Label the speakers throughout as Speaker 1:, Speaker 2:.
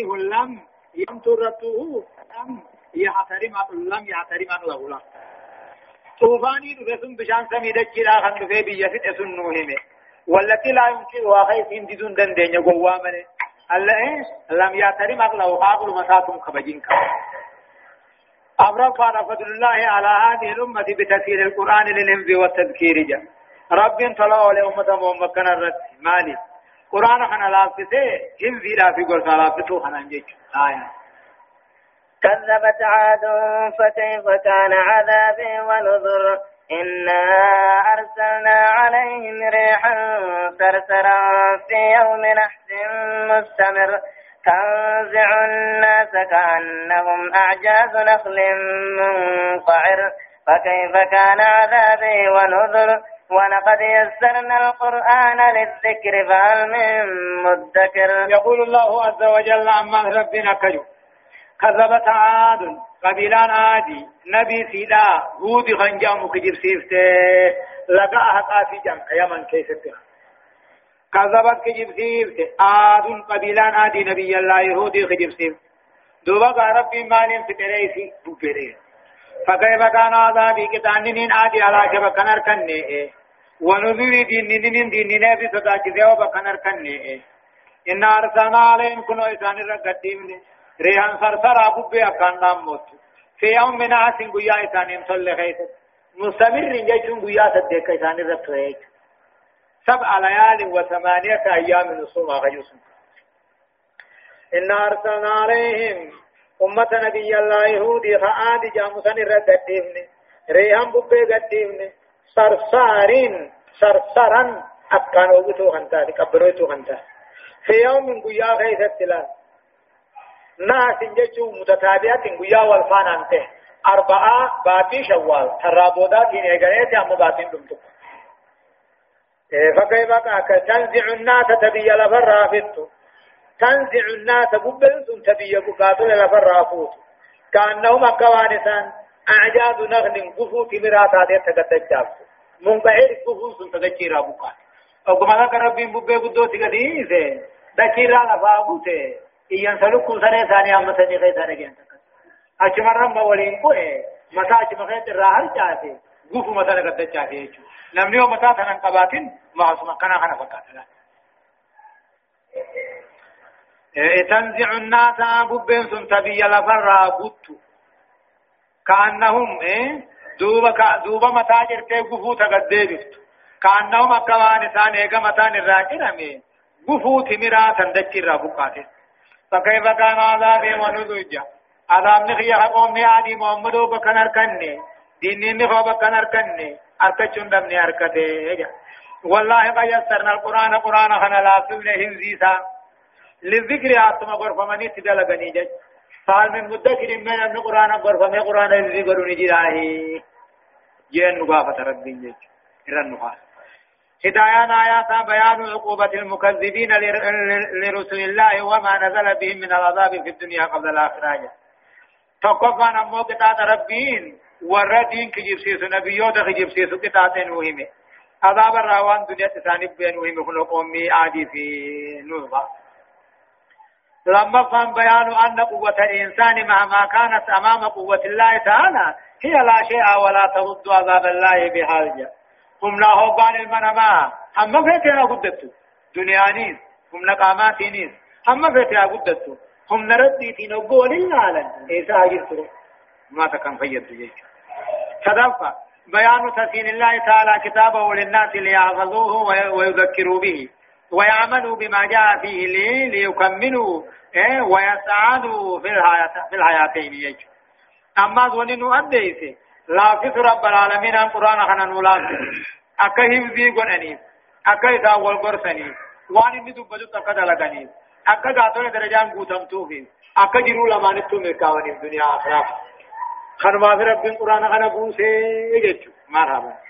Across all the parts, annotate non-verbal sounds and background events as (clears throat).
Speaker 1: فيه لم يمترته لم يعترم لم يعترم له لا طوفاني دفسن بشان سمي دجلا خن دفه بيا فت سنوهم والتي لا يمكن واخي سين دون دندن يغوا من الله لم يعترم له عقل مساتم خبجين أمر كان فضل الله على هذه الأمة بتسهيل القرآن للحفظ والتذكير جاء رب طلعوا لأمة محمد الرد. مالي قرآن خنا لافته حفظ لا في قرص لافته خنا نجيك آية
Speaker 2: كذبت عاد فكيف كان عذابي ونذر؟ إنا أرسلنا عليهم ريحا سرسرا في يوم نحس مستمر. تنزع الناس كأنهم أعجاز نخل منقعر. فكيف كان عذابي ونذر؟ ولقد يسرنا القرآن للذكر فهل من مدكر.
Speaker 1: يقول الله عز وجل عما ربنا كجو. كذبت عاد قبيلان عادي نبي سيدا هود خنجا مكجر سيفته لقاها قافي جمع يمن كيفتها كذبت كجب سيفته عاد قبيلان عادي نبي الله يهودي خجب سيفته دوبا ربي مالين فتريسي بفريه فكيف كان عذابي؟ كتانين عادي على شبك نركنه ونذير دينين دينين في صداقته وبكنر كنه إن أرسلنا عليهم كنو إسان الرقدين ريحان سرسر أبو بي أكان نام موت في يوم من عاسين قيا إسان يمسل خيس مستمر جيشون قيا صدق إسان الرقدين سبع ليال وثمانية أيام نصوم أغيوسم إن أرسلنا عليهم أمة نبي الله يهودي فآد جامسان الرقدين ريحان ببي قدين صرصارين صرصرا أكان وقتو خنتا تكبروتو خنتا في يوم قيا غيث التلا ناس جيشو متتابعات قيا والفان أنته أربعة باتي شوال ترابودا تين إغريت أمو باتين دمتو فكيف كاك تنزع الناس تبي لفر فتو تنزع الناس ببلسون تبي بقاتل لفر فوت كأنهم أكوانسان أعجاز نغن قفو تمرات هذه تقدجاب منقعر قفو سن تقجيرا بقات أو كما ذكر ربي ببه قدو تقديسه دكيرا لفاقوته إيان سلوكو سنة ثانية أما سنة غير ثانية جانتا أجمع رمى ولين قوة متى أجمع خيط الراحل جاته قفو مثلا قد جاته يجو نمنيو متى ثنان قباتين ما أسمع كنا خنا فقاتنا تنزع الناس ببين سن تبي لفر بوتو. كأنهم إيه دوبا دوبا متاجر تي غفو تقديبت كأنهم أكوان إسان إيقا متان الراكنا مي غفو تمرا تندكي رابقات فكيف كان عذابي ونذوجا عذاب نخي حقوم عادي محمد بكن أركني ديني نخو بكن أركني أركچون دمني أركته والله قد يسرنا القرآن قرآن خنا لا سبله هنزيسا للذكر آتما غرفمني تدلغني جج فهل من مدكر من أن قرآن غرفة من قرآن الذي قرون جلاه جين نقافة ربي جيش إرن نقافة هدايان آيات بيان عقوبة المكذبين لرسل الله وما نزل بهم من العذاب في الدنيا قبل الآخرة تقفى نمو قطعة ربين وردين كجيب سيسو نبيوت كجيب سيسو قطعة نوهمه عذاب الروان دنيا تسانب بين وهم خلق أمي عادي في نوبة لما فهم بيان أن قوة الإنسان مهما كانت أمام قوة الله تعالى هي لا شيء ولا ترد عذاب الله بحاجة هم لا قال المنما هم فيتنا قدتو. دنيانيس هم نقاماتينيس هم فيتنا قدتو. هم نردي في نقول العالم إيسا أجلتو ما تكن فيد جيش. تدفع. بيان تسين الله تعالى كتابه للناس ليعظوه ويذكروا به. ويعملوا بما جاء فيه لي ليكملوا إيه ويسعدوا في الحياة في الحياتين يجو أما ظننوا أديسي. لا في رب العالمين القرآن خنا نولاس أكا هفزي قناني أكا إذا والقرسني وان إني دبجو تقد لغني أكا قاتل درجان قوتم توفي. أكا جرو لما نتو مكاوني الدنيا آخرة. خنما في رب القرآن خنا بوسي يجو مرحبا.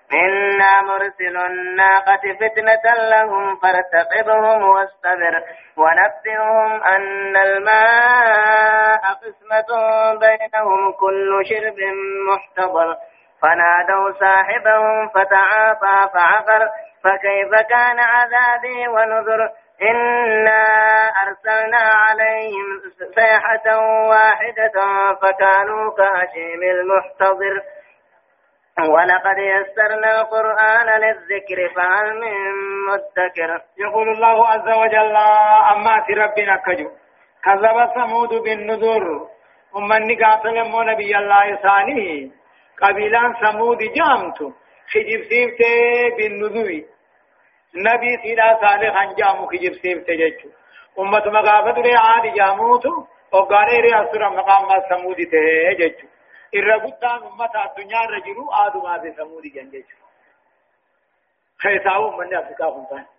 Speaker 2: إنا مرسل الناقة فتنة لهم فارتقبهم واصطبر ونبئهم أن الماء قسمة بينهم كل شرب محتضر فنادوا صاحبهم فتعاطى فعقر فكيف كان عذابي ونذر إنا أرسلنا عليهم صيحة واحدة فكانوا كهشيم المحتضر ولقد يسرنا القرآن للذكر فهل من مدكر.
Speaker 1: يقول الله عز وجل أما في ربنا كجو. كذب ثمود بالنذر. أمني قاتل مو نبي الله ثاني. قبيلان ثمود جامت. خجب سيبته بالنذر. نبي سيدا صالح انجامو خجب سيبته جيجو أمة مغافة ري عاد جاموتو. وقاني ري أسر مقام ثمود ته جيجو irra guddaan ummata addunyaa irra jiru aadumaa fi samuudi jan jechuudha. Keessaa uummanni Afrikaa kun ta'an.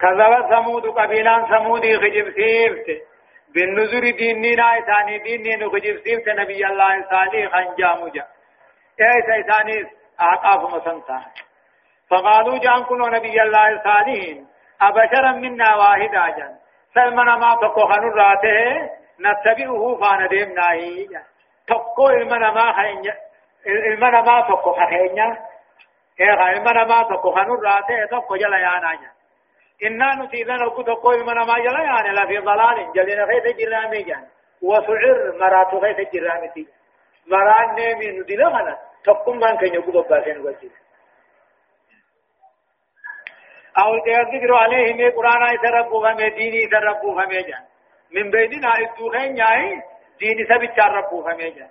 Speaker 1: كذب ثمود قبيلا ثمود خجب سيفت بالنذر ديننا إساني ديني خجب سيفت نبي الله صالح خنجام جا إيسا إساني أعقاف مسنسا فقالوا جان كنوا نبي الله صالح أبشرا منا واحدا جان سلمنا ما تقوخن راته نتبعه فاندمنا هي جان tokko ilma namaa keenya ilma namaa tokko ka keenya eega ilma namaa tokko kanurraa ta'e tokko jala yaanaa nya innaa nuti idan oggu tokko ilma namaa jala yaane lafi dalaalin jalina keessa jirraamee jaan wasucir maraatu keessa jirraamiti maraan neemii nu dila kana tokkummaan keenya oggu bobbaasee nu galchiisa أو الذكر عليهم قرآن يتربوا فمي ديني يتربوا فمي جان من بيننا الدوخين ياهي دين سبت ربو فميجا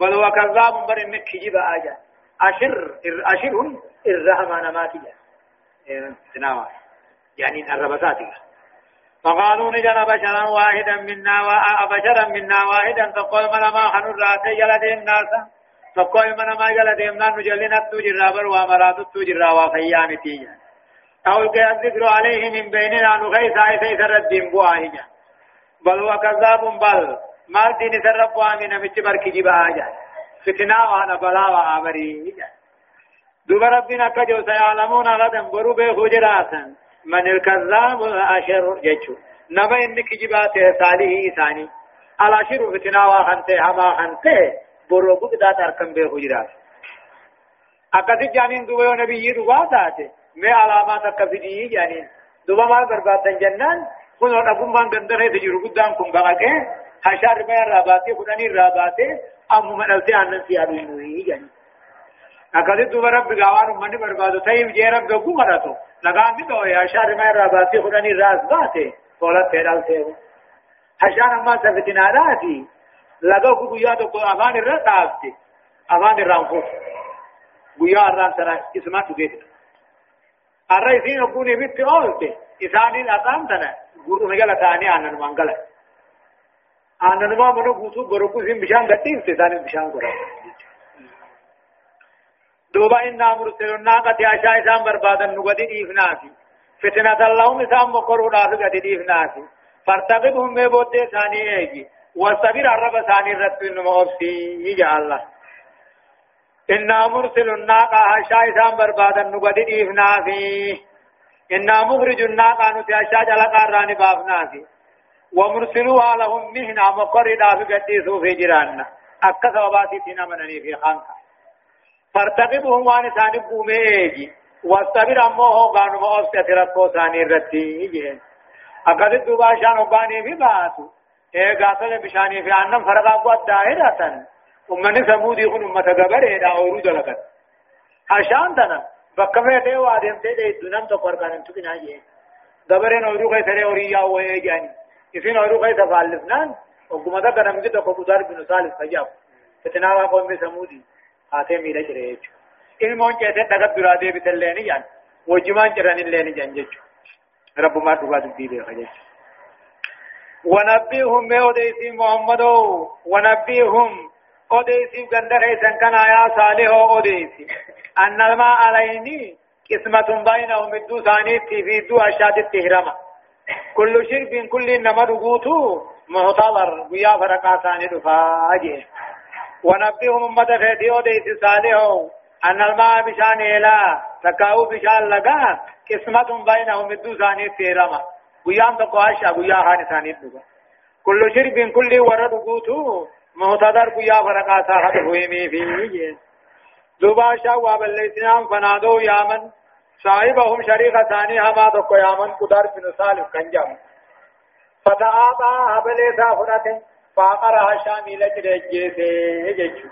Speaker 1: بل هو كذاب بر انك كجب آجا. أشر أشر الرحمن ما تجا تناوى. يعني الربسات فقالوا نجنا بشرا واحدا منا وبشرا منا واحدا. تقول من ما خنر راتي جلد الناس تقول من ما جلد الناس نجلنا التوجر بر وامرات التوجر وفيان تيجا. أو الذكر عليه من بيننا نغيث عيسى الدين بواهجا. بل هو كذاب بل مال دين سرب وامن مچ بركي جبا آجا فتنا وأنا بلا وآمري دوب ربنا كجو سيعلمون غدا برو بي خجراتا من الكذاب الأشر جيشو نبا إنك جبات صالح إساني الأشر فتنا وخنته هما خنته برو بقدا تركم بي خجرات أكثر جانين دوبا نبي دوبا تاتي میں علامات کفدی جانین دوبا مال بربادن جنان kun dhagummaan gandaree jiru guddaan kun baqaqee هشار ما راباتي خداني راباتي أمو من ألتي عنن سيادو إنوي يعني أكاد دوبا رب غوان من بربادو تايم جي رب غو مراتو لغان دي دو هشار ما راباتي خداني راز باتي قولت تيرال تيرو هشار ما سفتنا راتي لغو كو گویا تو کو افان الرقابتي افان الرانفوس گویا الران ترى اسمع تجيت الرئيسين يكون بيت أولتي إساني الأقام تنا guru megala tani anan mangala aananuma mana guutuu gorokuu isin bishaan gadhiifte isaanis bishaan gora دوبا إنا مرسل الناقة عشاء إسان بربادا نقدي إيفنافي فتنة اللهم إسان مقرون آفي قد إيفنافي فارتقبهم ميبود ثاني إيجي والصبر الرب ثاني رب إنما أبسي يجع الله إنا مرسل الناقة عشاء إسان بربادا نقدي إيفنافي إنا مخرج الناقة نتي عشاء جلقا راني بافنافي ومرسلوها لهم مهنا مقردا في قديسو في جيراننا. أكا ثواباتي تنا منني في خانك فارتقبهم وان ثاني قومي واستبر أمه قانو مؤفسة ربو ثاني رتي جين أكاد دوبا شان وقاني في باتو. إيه قاتل بشاني في عنم فرقا قوات دائرة أمني ثمودي خن أمة قبر إيدا أورود لكت عشان تنا بكفة تيو آدم تيدي دونم تو قرقانم تكنا جين قبرين أورو خيثري أوريا وإيجاني إذن أولو غيث فالفنان وقم ذا كان مجد قبضار بن صالح فجاب فتناوا قوم سمودي آتي ميلا جريج إلمون جيسے دغت درادے بتلینی جان وجمان جران اللینی جان جيج رب ما دعا دي دي خجج ونبيهم بأوديسي محمد ونبيهم. أوديسي قندر إيسان كان آيا صالح أوديسي أن الماء عليني. قسمة بينهم. الدو ثاني في دو أشاد التهرمة. كل شرب كل نما رغوتو معتبر ويا فرقا ثاني دفاجه ونبئهم أمة فيتي أوديس صالحو أن الماء بشان إلا تكاو بشان لغا قسمة بينهم الدو ثاني تيرما. ويام تقواشا ويا هاني ثاني دوغا كل شرب كل ورد قوتو مهتدر ويا فرقا ساحت هويمي فيه دوبا شاوا بالليسنام فنادو يامن صاحبهم شريك ثاني هما تقو يامن قدر بن صالح كنجم. فتعاطى هبلي سافرته فاقرها شاملة رجيسي جيشو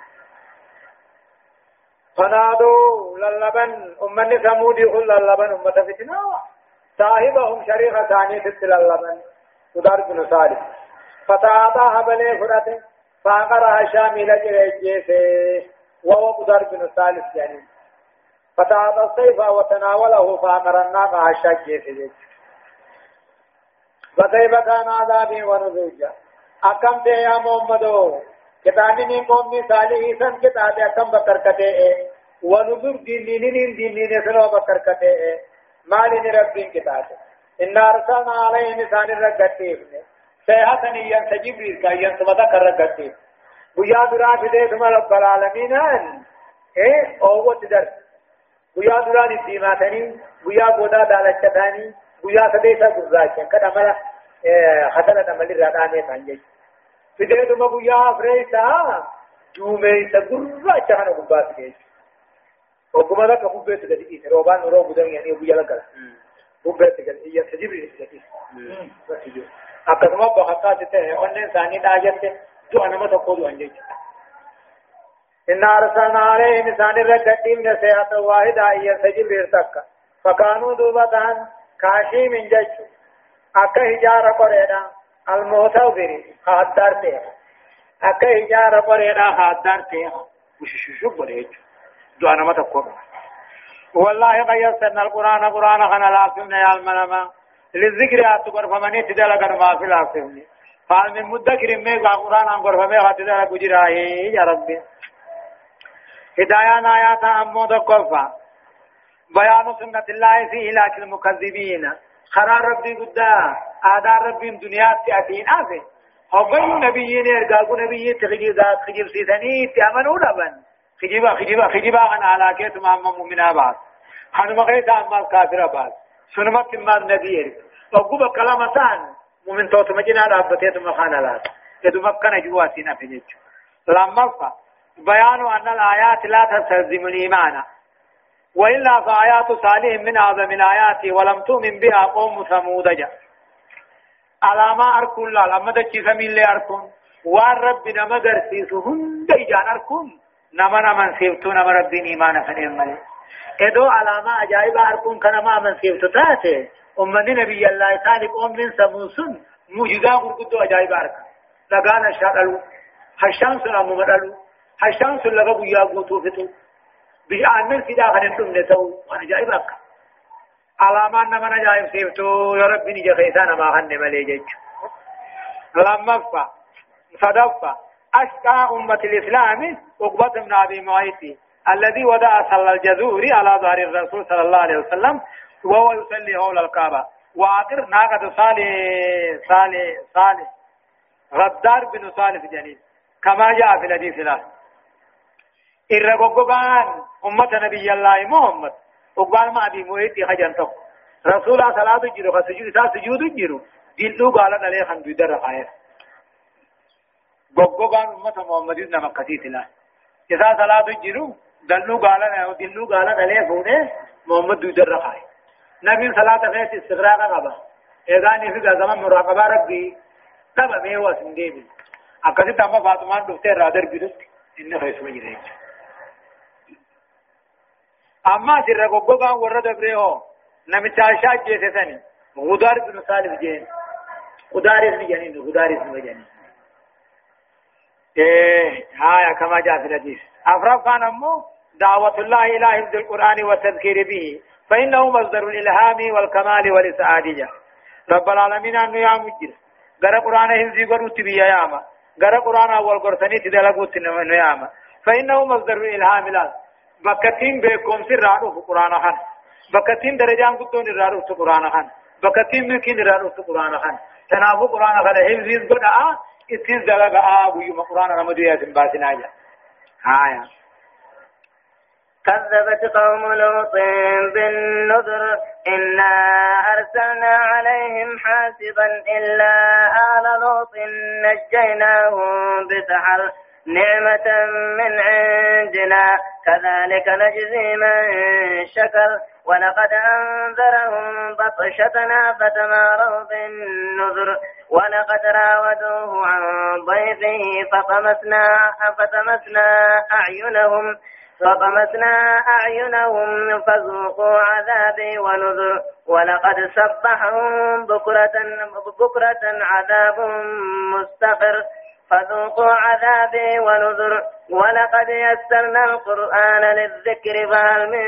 Speaker 1: فنادوا للبن أمني ثمود يقول للبن أمة فتنا صاحبهم شريك ثاني ست للبن قدر بن صالح. فتعاطى هبلي فرته فاقرها شاملة رجيسي وهو قدر بن صالح يعني فتعاطى السيف وتناوله فاقر الناقة عشاك جيسي فكيف كان عذابي ونذوجا أكم تي يا محمد؟ كتابي من قوم صالح سن كتابي أكم بكر كته ونذر دينين دينين سنو بكر كته مالين ربين كتابي. إن أرسلنا عليهم لسان الرقتيف سيحة ينسجب رزقا ينسبتا كالرقتيف بيا درا فدي ثم رب العالمين. إيه؟ أو تدر بيا درا نتيماتني بيا بودا دالچتاني بيا سديسا غزاچن كدا ملا خطر نمل رادانه تانجي فدي ثم بيا فريسا جومي سغرا چهن غبات كيس وكما لك حبيت ددي روبان رو بدن يعني بيا لك حبيت ددي يسجب رزقا akkasuma boqotaa ta'e onneen isaanii dhaajette du'a nama tokko du'an jechuudha. إن أرسلنا عليهم إنسان الرقدين من سيئة واحدة أن ينسجل بيرتك فكانوا دوبة كاشي من جج أكا هجارة قرينا المعتذر خادر تيه أكا هجارة قرينا خادر تيه وشششو بريج دعنا ما تقول والله قد يسرنا القرآن. قرآن خنا لازمنا يا المنما للذكر أتقر فمن يتدل ما في لازمني قال من مدكر ميغا قرآن ميغا تدار قجراه يا ربي. هدايان آيات أمو دقفا بيان سنة الله في إلاك المكذبين. خرار ربي قدا آدار ربي دنيا تأتين آفه هبين نبيين إرقاقو نبيين تخجيب ذات خجيب سيثني تأمنوا لبن خجيبا خجيبا خجيبا عن علاكيت مهما مؤمنا بعض خانم غيث أمال كافر بعض سنمت ما النبي وقوب كلامتان. مؤمن توت مجنا رابطه ثم خان لا يدو مكن جواتنا في نيت لما بيان أن الآيات لا تستلزم الإيمان. وإلا فآيات صالح من أعظم الآيات ولم تؤمن بها قوم ثمود. جاء علامة أركون لا لما تجي سمين لي أركون وأن رب نما درسيسو هند إجان أركون نما نما سيفتو نما ربين إيمانا فنين ملي. إدو علامة أجائب أركون كنما من سيفتو تاتي. أمني نبي الله تعالى قوم من سموسن موجودا غرقدو أجائب أرك لغانا شادلو هشان سلامو مدلو. هشان سلغا بيا قوتو فتو بيان من سيدا خنتم نتو وأنا جائب أرك علامان نمنا جائب سيفتو يا ربي نجا خيسانا ما خن ملي جيج لما فا صدفا أشقى أمة الإسلام عقبة بن أبي معيط الذي ودع صلى الجذور على ظهر الرسول صلى الله عليه وسلم وهو يصلي حول الكعبة وآخر ناقة صالح صالح صالح غدار بن صالح جنين كما جاء في الحديث له إرقوقان أمة نبي الله محمد وقال ما أبي مويتي خجن تق رسول الله صلاة جيرو خسجود إسا سجود جيرو دلو قالت عليه خندو در خير قوقان أمة محمد نما قتيت له إسا صلاة جيرو دلو قالت دلو قالت عليه فونه محمد دو در خير نبي صلاة غيث استغراق قبا إذاني في قزمان مراقبة ربي قبا ميوا سنديبي أكثر تاما فاطمان دفتة رادر بيرس إنه خيس مجرد أما سر قبقا ورد بريهو نمتا شاك جيسسني غدار بن صالح جين غدار اسم جنين غدار اسم جنين إيه هايا كما جاء في الحديث أفراد كان أمو دعوة الله إلى حفظ القرآن والتذكير به فإنه مصدر الإلهام والكمال والسعادية رب العالمين أنه يا مجر غير قرآن هنزي قروت بيا ياما غير قرآن أول قرساني تدلقوت ياما فإنه مصدر الإلهام لا بكتين بكم في قرآن خان بكتين درجان قدون رادو قرآن خان بكتين ملكين رادو قرآن خان تنافو قرآن خان قد آه اتين دلقا آه بيوم قرآن رمضي ياسم باسنا جا آية
Speaker 2: كذبت قوم لوط بالنذر إنا أرسلنا عليهم حاسبا إلا آل لوط نجيناهم بسحر. نعمة من عندنا. كذلك نجزي من شكر. ولقد أنذرهم بطشتنا فتماروا بالنذر. ولقد راودوه عن ضيفه فطمسنا فطمسنا أعينهم فطمسنا أعينهم فذوقوا عذابي ونذر. ولقد سبحهم بكرة بكرة عذاب مستقر. فذوقوا عذابي ونذر ولقد يسرنا القرآن للذكر فهل من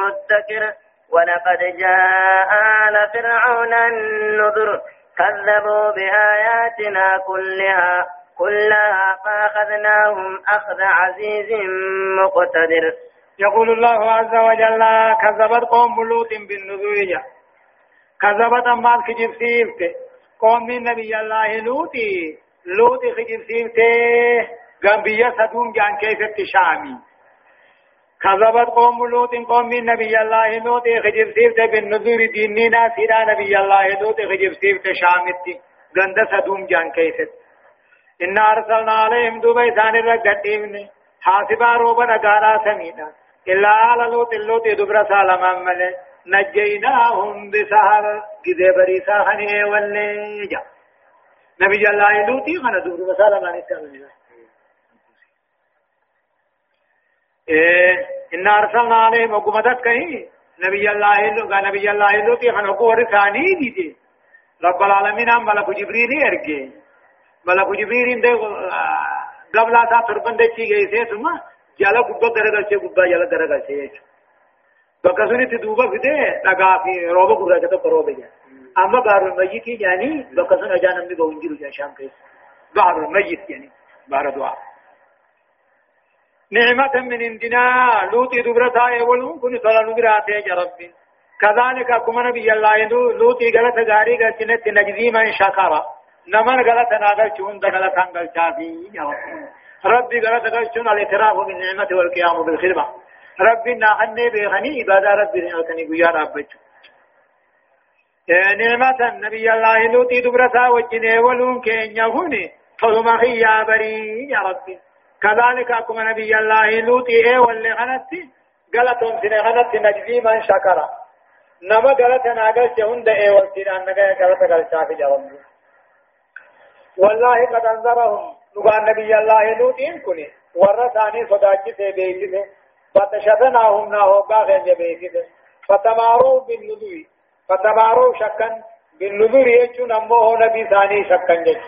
Speaker 2: مدكر ولقد جاء آل فرعون النذر كذبوا بآياتنا كلها كلها فأخذناهم أخذ عزيز مقتدر.
Speaker 1: يقول الله عز وجل كذبت قوم لوط بالنذور كذبت أمال كجب سيفت قوم من نبي الله لوطي لوط خجب سيفته غامبيا سدوم جان كيف شامي كذبت قوم لوط قوم من نبي الله لوط خجب سيفته بالنذور ديننا سيدا نبي الله لوط خجب سيفته شامتي. غند سدوم جان كيف إن أرسلنا عليهم دوبا إسان الرقدين حاسبا روبا نقارا سمينا. إلا على لوط اللوط دبر سالما ملي نجيناهم بسهر قذي بريسا خنيه والليجا نبي الله لوطي خنا دبر سالما نتعلم إيه إن أرسلنا عليهم وقمتت كهي نبي الله لوط نبي الله لوطي خنا قوة ثاني دي رب العالمين أم ملك جبريل يرجي ملك جبريل ده قبل أن تربند شيء جيسه ثم جالا قبض درجة شيء قبض جالا درجة شيء بكسوني تدوبا فيده لقى في روبا قبض كده قروبا جا أما بار الميت يعني بكسون أجانا من بونجيرو جا شام كيس بار الميت يعني بار دعاء نعمة من عندنا لوطي دبرتا يولون كن صلى نبراته يا ربي كذلك كما نبي الله لوطي غلط غاري غلط نجزي من شكرا نمن غلط ناغل چون دغلط انگل چافي ربي غلط غل چون الاعتراف بالنعمة والقيام بالخدمة ربي ناحني بغني عبادة ربي نعتني قيا ربك نعمة نبي الله لوتي دبرتا وجنه ولون كين يهوني طلما يا بري يا ربي كذلك أكما نبي الله لوتي إيه واللي غنتي غلطهم سنة غنت نجزي من شكرا نما غلط ناغل چون ده إيه والسنة نغا غلط غلط شافي جواب والله قد انذرهم نقال نبي الله لوطين كني ورثاني صداقي سے بيتي فتشتناهم ناهو باغن بيتي فتماروا بالنذور فتماروا شكا بالنذور يجون أمه نبي ثاني شكا جج.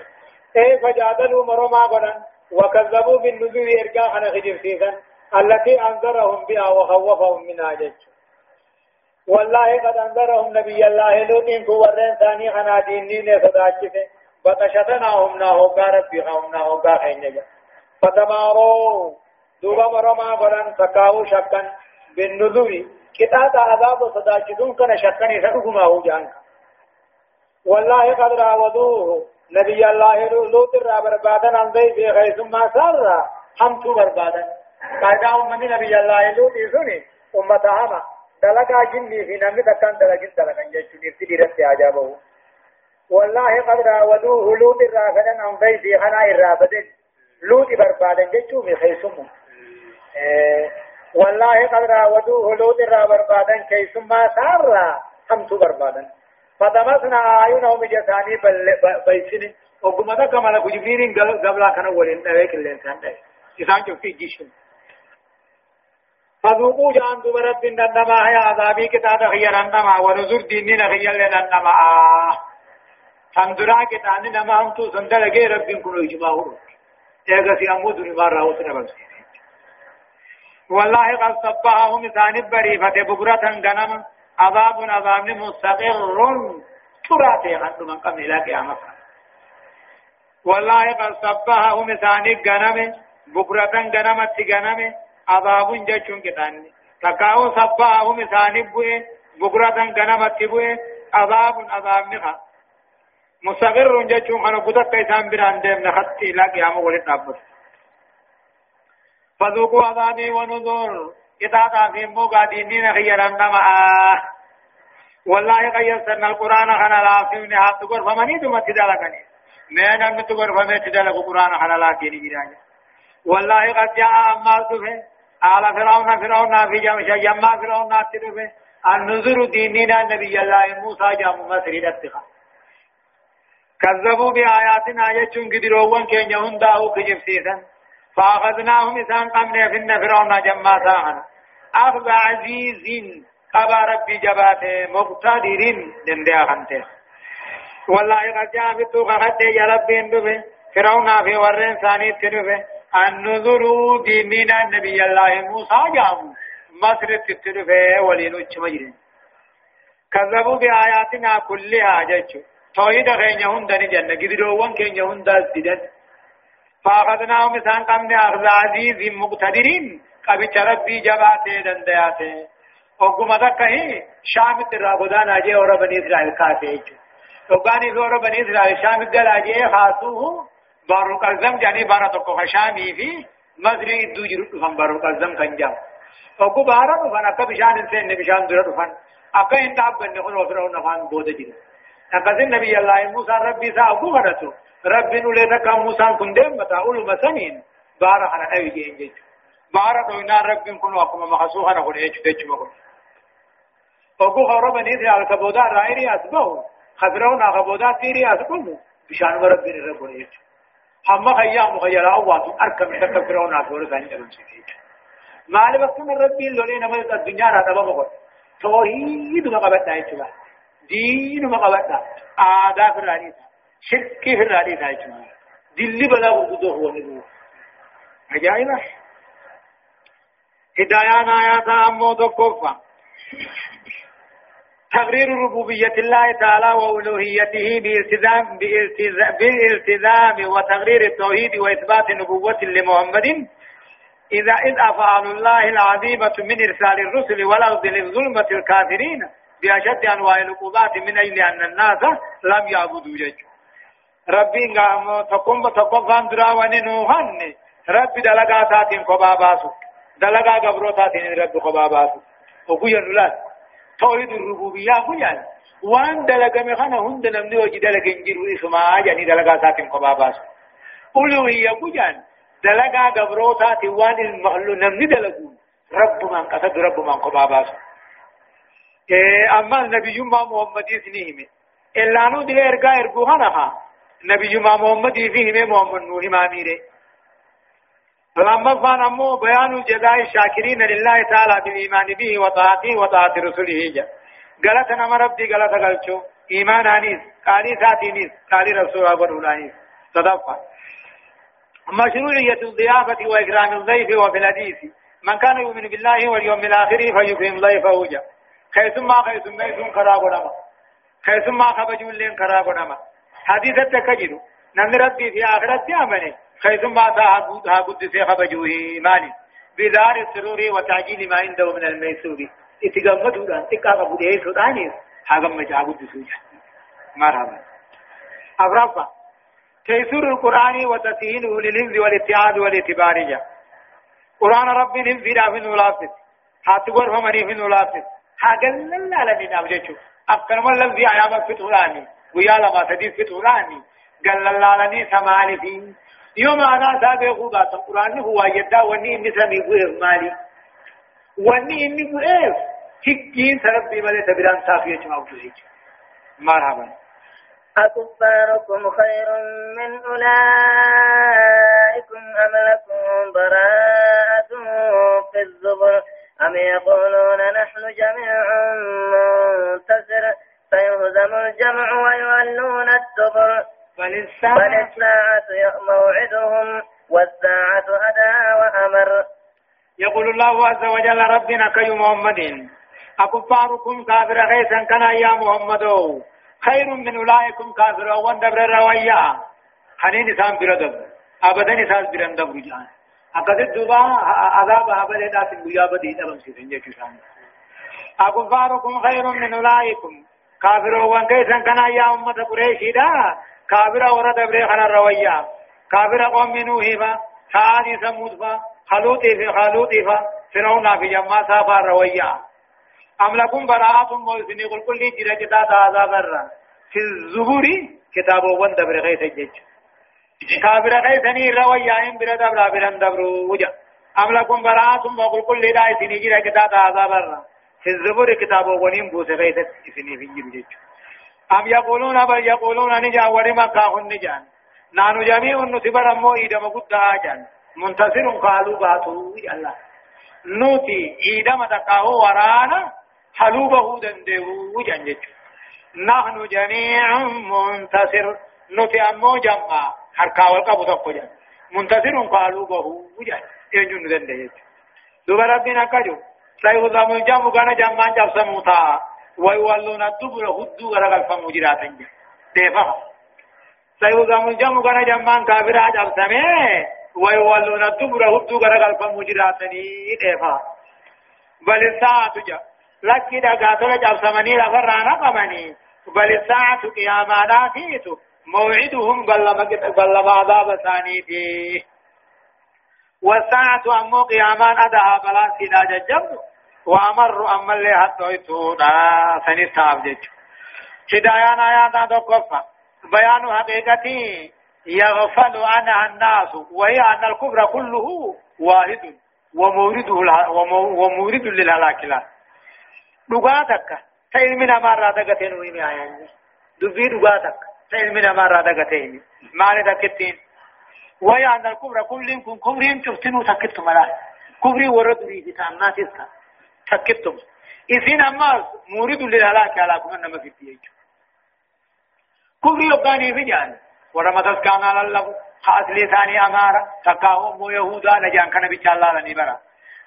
Speaker 1: اي فجادلوا مرما قدن وكذبوا بالنذور ارجاء خنا خجر سيسا التي أنذرهم بها وخوفهم منها جج. والله قد أنذرهم نبي الله لوطين كو ورن ثاني خنا دينين صداقي بطشتناهم ناهوغا ربي هم ناهوغا خينجا فتماروا دوبا مرما فرن تكاو شكا بالنذور كتاب عذاب صداقتون كان شكا يسألكم هو جانك. والله قد راودوه. نبي الله لوط را بربادن عن ضيف غيث ما سر حمتو بربادن. قاعدة من نبي الله لوط يسوني أمتها دلقا جني في نمي تكن دلقين دلقين جيشو نفتي رسي عجابه والله قد راودوه لوط الرافدن عن ضيفي خنا الرافدن لوط بربادن من خيسمه إيه. والله قد راودوه لوط الرافدن كيسما سارا حمتو بربادن. فدمسنا أعينهم جساني بيسن. وقم ذا كما لك جبريل قبل كان ولين نويك الإنسان إسان جو في جيشن. فذوقوا جان دبرت بن النما هي عذابي كتاب خير النما ونزور ديننا آه فاندرا کے تانے نما ہم تو سندر لگے رب بن کو اجماع ہو اگر سی امود مار راو تر بس. والله قد صبحهم ثاني بريفة بكرة غنم. عذاب عذاب مستقر تراتي عند من قبل إلى قيامة. والله قد صبحهم ثاني غنم بكرة غنم غنم. عذاب جچون كتاني تکاو صبحهم ثاني بوئے بكرة غنم تبوئے عذاب عذاب نخا مستقر جچون خنا قدت كيسان بران ديم نخط إلى قيام ولد نابر فذوقوا عذابي ونذر إذا في موقع دينين خيرا نما والله قد يسرنا القرآن خنا لا في نهاية تقول فمني دم تدلقني ما نم تقول فمن تدلق القرآن خنا لا كيني جراجة والله قد جاء أما تفه على فرعون فرعون في جمع جمع فرعون ناتفه النذر ديننا النبي الله موسى جام مصر اتخا كذبوا بآياتنا يجون قدروا كين يهنداو كجفسيسا فأخذناهم إسان قمنا في جمع تاهنا أخذ عزيز قبا ربي جباته مقتدر دندیا خنته والله قد جاء في التوقع يا ربي اندفه فرعون في ورن ثاني تنفه النذر ديننا النبي الله موسى جامو مصر تتنفه ولينوش مجرين. كذبوا بآياتنا كلها جيشو توحيد خين يهندن جنة. قدروان كين يهندن سدن فأخذناهم إسان قمنا أخذ عزيز مقتدرين. قبل ربي جباته دندياته. وقم ذكه شام الترابدان أجي ورا بني إسرائيل كافي وقاني ورا بني إسرائيل شام الدل أجي خاصوه بارو قزم جاني بارا تقو خشامي في مزري دو جرد فن بارو قزم كنجام وقو بارا فن أكا بشان إنسان نبشان درد فن أكا انتاب بني خن وفرون نفان بود جرد أكا نبي الله موسى ربي سا أبو غرتو ربي نولي ركا موسى كندم متا أولو مسنين بارا خنا نبي جين بارا دوينا ربي كنو أكما مخصوخا نقول إيش ديش مقول وقو خورو بني إسرائيل كبودا رائري أسبه خبرون خبودا تيري أسبه بشان ربي نربون إيش هم خيام خيرا واتو أركم تكبرون أسبه ساني أبن سيدي مال وقت من ربي اللولي نمت الدنيا راتا بقول توحيد ما قبطنا إيش دين ما قبطنا آداء شرك في الراني إيش دلي بلا وجوده هو نبوه عجائبة. هدايان آيات أمو دكوفا تقرير ربوبية الله تعالى وألوهيته بالتزام بالالتزام وتقرير التوحيد وإثبات نبوة لمحمد. إذا إذ أفعال الله العظيمة من إرسال الرسل والأرض للظلمة الكافرين بأشد أنواع العقوبات من أجل أن الناس لم يعبدوا جج ربي تقوم تقوم فاندرا وننوهن ربي دلقاتات قباباسو دلقا قبروتات ربي قباباسو وقويا نلات توحيد الربوبية كيان وان دلق مخانا هند نمني وجي دلق انجر اسما يعني دلقا ساتم قباباس أولوية كيان دلقا قبروتات وان المخلو نمني دلقون رب من قصد رب من قباباس إيه أما النبي محمد سنيهم إلا نو دل إرقا إرقوها نبي ما محمد فيه محمد نوح ما ميره فلما فان أمو بيان جزاء الشاكرين لله تعالى بالإيمان به وطاعته وطاعة رسوله جاء قالت أنا ربي قالت قالتشو إيمان آنيس قالي ساتينيس قالي رسول أبر أولانيس صدفة مشروعية الضيافة وإكرام الضيف وفي الحديث من كان يؤمن بالله واليوم الآخر فيكرم ضيفه جاء خيثما خيثما يسون خراب نما۔ خيثما خبجون لين خراب نما۔ حديث التكجر نمن ربي في آخرت أمنه خيثما ها قد سيخ بجوه مالي. بدار السرور وتعجيل ما عنده من الميسور اتقامته دان تقام ابو ديه سوداني هاغم مجا قد سوجا مرحبا. أفرافا تيسير القرآن وتسهيله للهمز والاتعاد والاعتبارية قرآن ربي نمزي في نولافت هاتقور فمني في نولافت هاقل لا لمن أبجيشو أفكر من لمزي عيامك فتولاني ويا لما تديد فتولاني قال لالني سمالي فيه يوم أنا سابق خوبات القرآن هو يدا وني إني سمي بوئف مالي. وني إني بوئف تكين سربي ملي تبران صافية جمع بوئف مرحبا.
Speaker 2: أكفاركم خير من أولئكم أم لكم براءة في الزبر؟ أم يقولون نحن جميع منتصر فيهزم الجمع ويولون الدبر. فللساعة موعدهم والساعة أدى وأمر.
Speaker 1: يقول الله عز وجل ربنا كي محمد. أكفاركم كافر غيثا كان يا محمد. خير من أولئكم كافر وان دبر الروايا خنين سام بردب أبدا نساس برندب رجان أقد الدبا عذاب أبدا داس المجابة دي نبم سيسن جيشو أكفاركم خير من أولئكم. وان غيثا كان يا أمة قريشي دا كافر ورد بري خنا رويا كافر قوم نوح فا ثاني ثمود فا خلوطي في خلوطي فرعون في جمع سافر رويا أم لكم براءة موسني قل كل جرى كتاب هذا برا في الزبور كتاب وان دبر غيث الجج كابر غيثني رويا إن بر دبر برن دبر وجا أم لكم براءة وقل كل لا سني جرى كتاب هذا برا في الزبور كتاب وان بوس غيث سني في جرى أم يقولون بل يقولون نجا ورما كاهن نجان نانو جميع نتبر أمو إيدا مقود آجان منتصر قالوا باتوا الله نوتي إيدا متقاهو ورانا حلوبه دندهو جنجج نحن جميع منتصر نوتي أمو جمع حركا والقبو تقو جن منتصر قالوبه جن ينجن دندهو دوبا ربنا كجو سيغضم الجمع كان جمعا جب سموتا ويولون الدبر هدو غرق الفمجرات جن ديفا سيغضم الجمع كان جمعا كافر جب سمه ويولون الدبر هدو غرق الفمجرات ديفا بل الساعة جا لك دا قاتل جاب سمني لفرانا قمني بل الساعة قيامانا فيتو موعدهم ما عذاب ثاني والساعة أمو قيامان أدها بلا سيدا ججب وأمر أما اللي حطويتو دا سنستاب جج هدايان آيات دقفة بيان حقيقتي يغفل عنها الناس وهي أن الكفر كله واحد ومورده ومورد للهلاك له dhugaa takka ta ilmi namaa irraa dagatee nu himi ayyaanni dubbii dhugaa takka ta ilmi namaa irraa dagatee himi maali takkittiin waya annal kubra kulliin kun kubriin فكتم إذن أما مريد للهلاك على كمان ما في تيجي كل يوم بيجان ورما تسكان على الله. خاص لساني أمارا تكاهم مو يهودا. نجان كان بيشال الله نبرا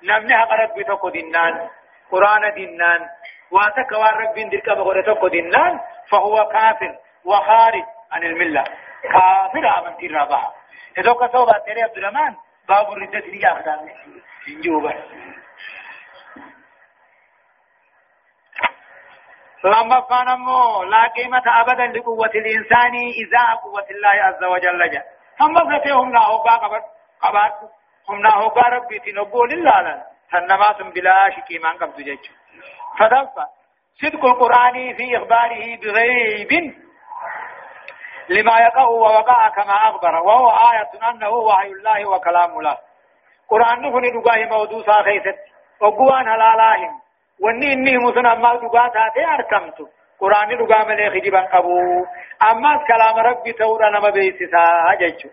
Speaker 1: نمنا هقرب بيتوكو دينان. قرآن دينان. واتك وارك بين دركا بقرتوكو دينان. فهو كافر. وخارج عن الملة. كافر آمن في الرابعة إذا كسوبة تري عبد الرحمن باب الرجال تري أخدام لما كان مو لا قيمة أبدا لقوة الإنسان إذا قوة الله عز وجل جاء. هم بفتهم لا هوقا قبر قبر هم لا هوقا ربي تنقول الله سنمات بلا شكي من قبض جيج فدفع. صدق القرآن في إخباره بغيب. لما يقع ووقع كما أخبر. وهو آية أنه وحي الله وكلام الله. قرآن نفن دقاه موضوع خيست. وقوان هلالاهم واني اني مسن اما دقاه تاتي اركمت قرآن دقاه ملي خجبا قبو اما كلام ربي تورا نما بيسسا جيج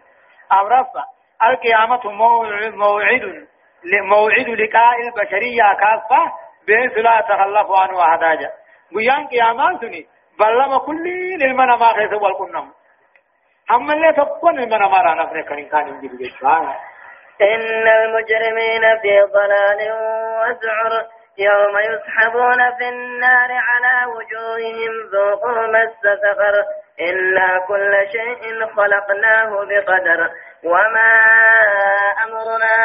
Speaker 1: أمرفا القيامة موعد موعد لقاء البشرية كافة بحيث لا يتخلف عنه أحداجا بيان قيامان سني بلما كل المنا ما خيس والقنم هم اللي تقون المنا ما رانا فريقين كان ينجل
Speaker 2: إن المجرمين في ضلال وسعر يوم يسحبون في النار على وجوههم ذوقوا مس سقر. إلا كل شيء خلقناه بقدر. وما أمرنا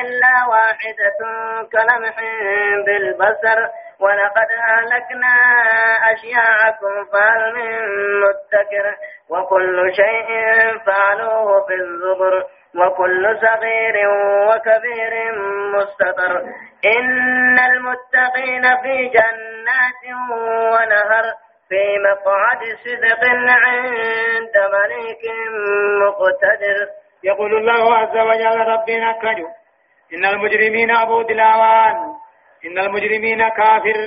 Speaker 2: إلا واحدة كلمح بالبصر. ولقد أهلكنا أشياعكم فهل من مدكر. وكل شيء فعلوه في الزبر. وكل صغير وكبير مستطر. إن المتقين في جنات ونهر في مقعد صدق عند مليك مقتدر.
Speaker 1: يقول الله عز وجل ربنا كجو إن المجرمين أبو دلاوان إن المجرمين كافر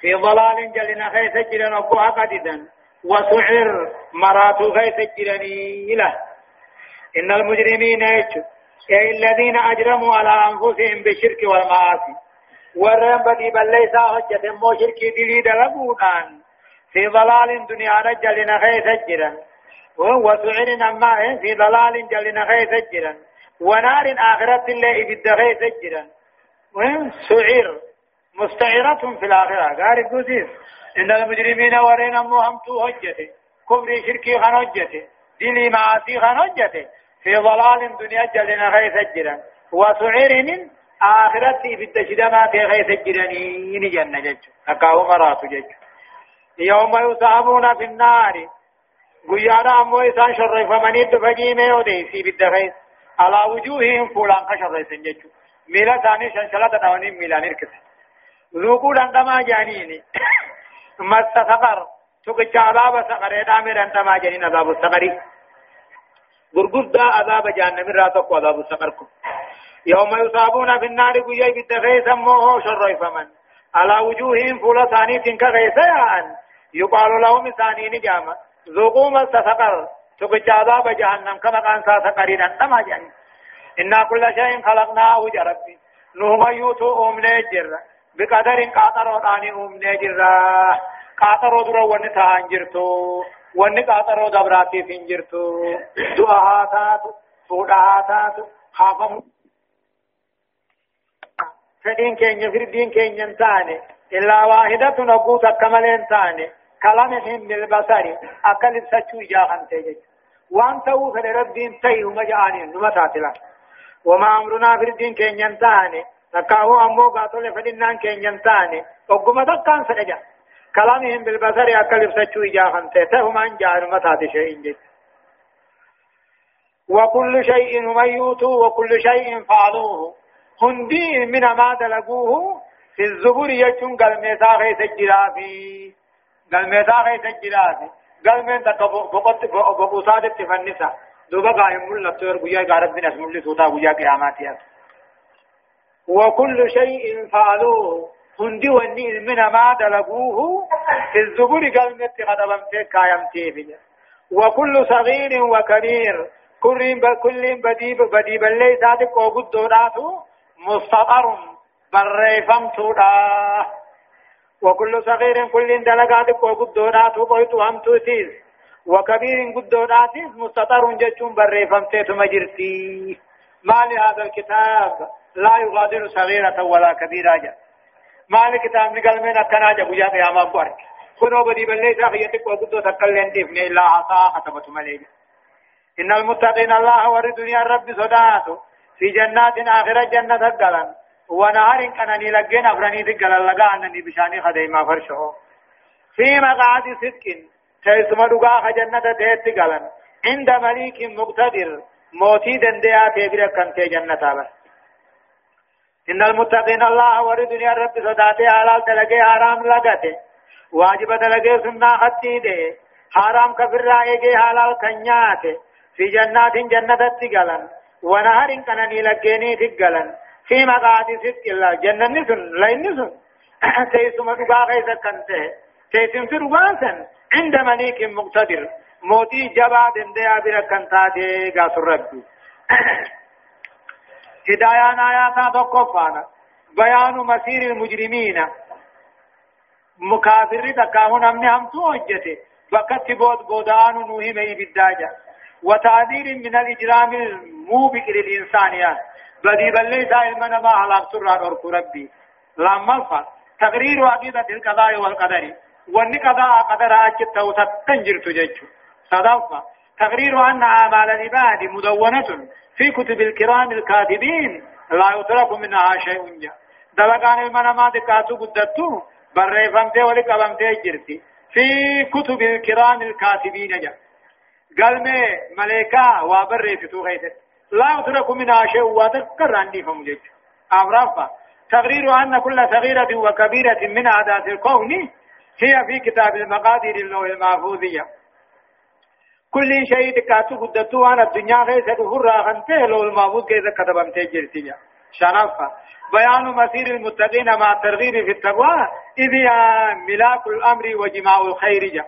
Speaker 1: في ضلال جلنا خيس جلنا أبوها قددا وسعر مراتو خيس جلني له إن المجرمين أي الذين أجرموا على أنفسهم بالشرك والمعاصي. ورم بدي بل ليس حجة مو شركي دليل لبونان في ضلال دنيا رجل نخي سجرا وسعر أما في ضلال جل نخي سجرا ونار آخرة الله إبد خي سجرا سعر مستعرة في الآخرة. قال قديس إن المجرمين ورين همتو هجته كبر شركي خنجته دلي معاصي خنجته في ضلال دنيا جل نخي سجرا وسعر من آخرة إبد شدما في خي سجرا جنة جج أكاو مراتو جج يوم يصابون في النار. قيانا أمو إسان شرف من ميودي في بالدخيس على وجوههم فولان كشر سنجتو ميلا ثاني شنشلة دواني ميلان إركس ذوقوا لندما جانيني. مس سقر تقج عذاب سقر دامر لندما جانين عذاب السقري غرغدا عذاب جهنم راتك عذاب السقركم يوم يصابون في النار قيي بالدفيس موه شر فمن على وجوههم فول ثاني تنك غيسيان يقال لهم ثاني نجامة ذوقوا مس سقر تقج عذاب جهنم كما كان سقرين لندما جانين إنا كل شيء خلقناه جربي نوما يوتو أم نجر بقدر قاطر وداني أم نجر قاطر در ون تان جرتو ون قاطر دبراتي فين جرتو دعاء تاتو فودا تاتو خافم فدين كين فردين كين ينتاني إلا واحدة نقوت كمالين تاني كلامهم بالبصر أكل سچو جاهن تيجي وان تو فلربين تيهم جانين نمتاتلا وما أمرنا في الدين كين ينتاني نكاهو أمو قاتل فدنان كين ينتاني وقم تقان سنجا كلامهم بالبصر أكلف سچو إجاهم تيتهم أن جار متات شيء جد وكل شيء ميوت وكل شيء فعلوه. هندي من ما دلقوه في الزبور يجون قلميتا غيث الجرافي قلميتا غيث الجرافي قلمين تقبقت بقصادة تفنسا. دوبا قائم ملت ويا قارب بن اسم سوتا ويا قيامات يا وكل شيء فعلوه. هندي وني من ما دلقوه في الزبور قلمت قدبم في كايم تيبنا وكل صغير وكبير كل كل بديب بديب اللي صادق وقد دوراتو مستطر بريفم تودا وكل صغير كل دلقات وقد دوراتو قلت هم توتيز وكبير قدونات مستطر جتون بريفمتيت مجرتي ما لهذا الكتاب لا يغادر صغيرة ولا كبيرة جا ما لكتاب نقل من التناجة بجا قياما قرق كنو بدي بلي ساخيتك وقدو تقلن تفني إلا عصا ختمت مليجا إن المتقين الله ورد دنيا الرب صداته في جنات آخرة جنة الدلن ونهار كانني لقين أفراني تقلن لقا أنني بشاني خديما فرشه في مقعد صدق تيسما دغا جنة تيت قالن عند مليك مقتدر موتي دنديا تبرا كنت جنة بس إن المتقين الله ورد رب صداته حلال تلقي حرام لگته واجب تلقي سنة خطي دي حرام كفر رائگي حلال كنياته في جنات جنة تقلن. ونهر كنني لگيني تقلن. في مقعد صدق الله. جنة سن لين سن (coughs) تيسما دغا غيث كنته. تيسم في ربانسن عند مليك مقتدر. موتي جبا دندي ابر كنتاتي غاسر ربي (coughs) هدايان آياتا تقفانا بيان مسير المجرمين مكافر تكاهن امن هم توجته وقت بود بودان نوهي مي بالداجة وتعذير من الإجرام الموبق للإنسانيات بدي بلي دائما ما هلاك سرع ربي لما الفا تقرير عقيدة القضاء والقدر واني قضاء قدر اجت وتتنجر تجج صدفة تقرير أن أعمال العباد مدونة في كتب الكرام الكاتبين لا يترك منها شيء. جا دلقان المنامات كاتو قدتو بريفمتي ولقبمتي جرتي. في كتب الكرام الكاتبين جا. قال مي ملائكة وبريفتو غيثت لا يترك منها شيء وذكر عني فمجج. أمرافا تقرير أن كل صغيرة وكبيرة من عادات الكون هي في كتاب المقادير اللوح المحفوظية. كل شيء تكاتو قدتو عن الدنيا غير سدفر راغنته لو المحفوظ كيف كتبم تجرتيا شرفا. بيان مسير المتقين مع الترغيب في التقوى إذ ملاك الأمر وجماع الخير جا.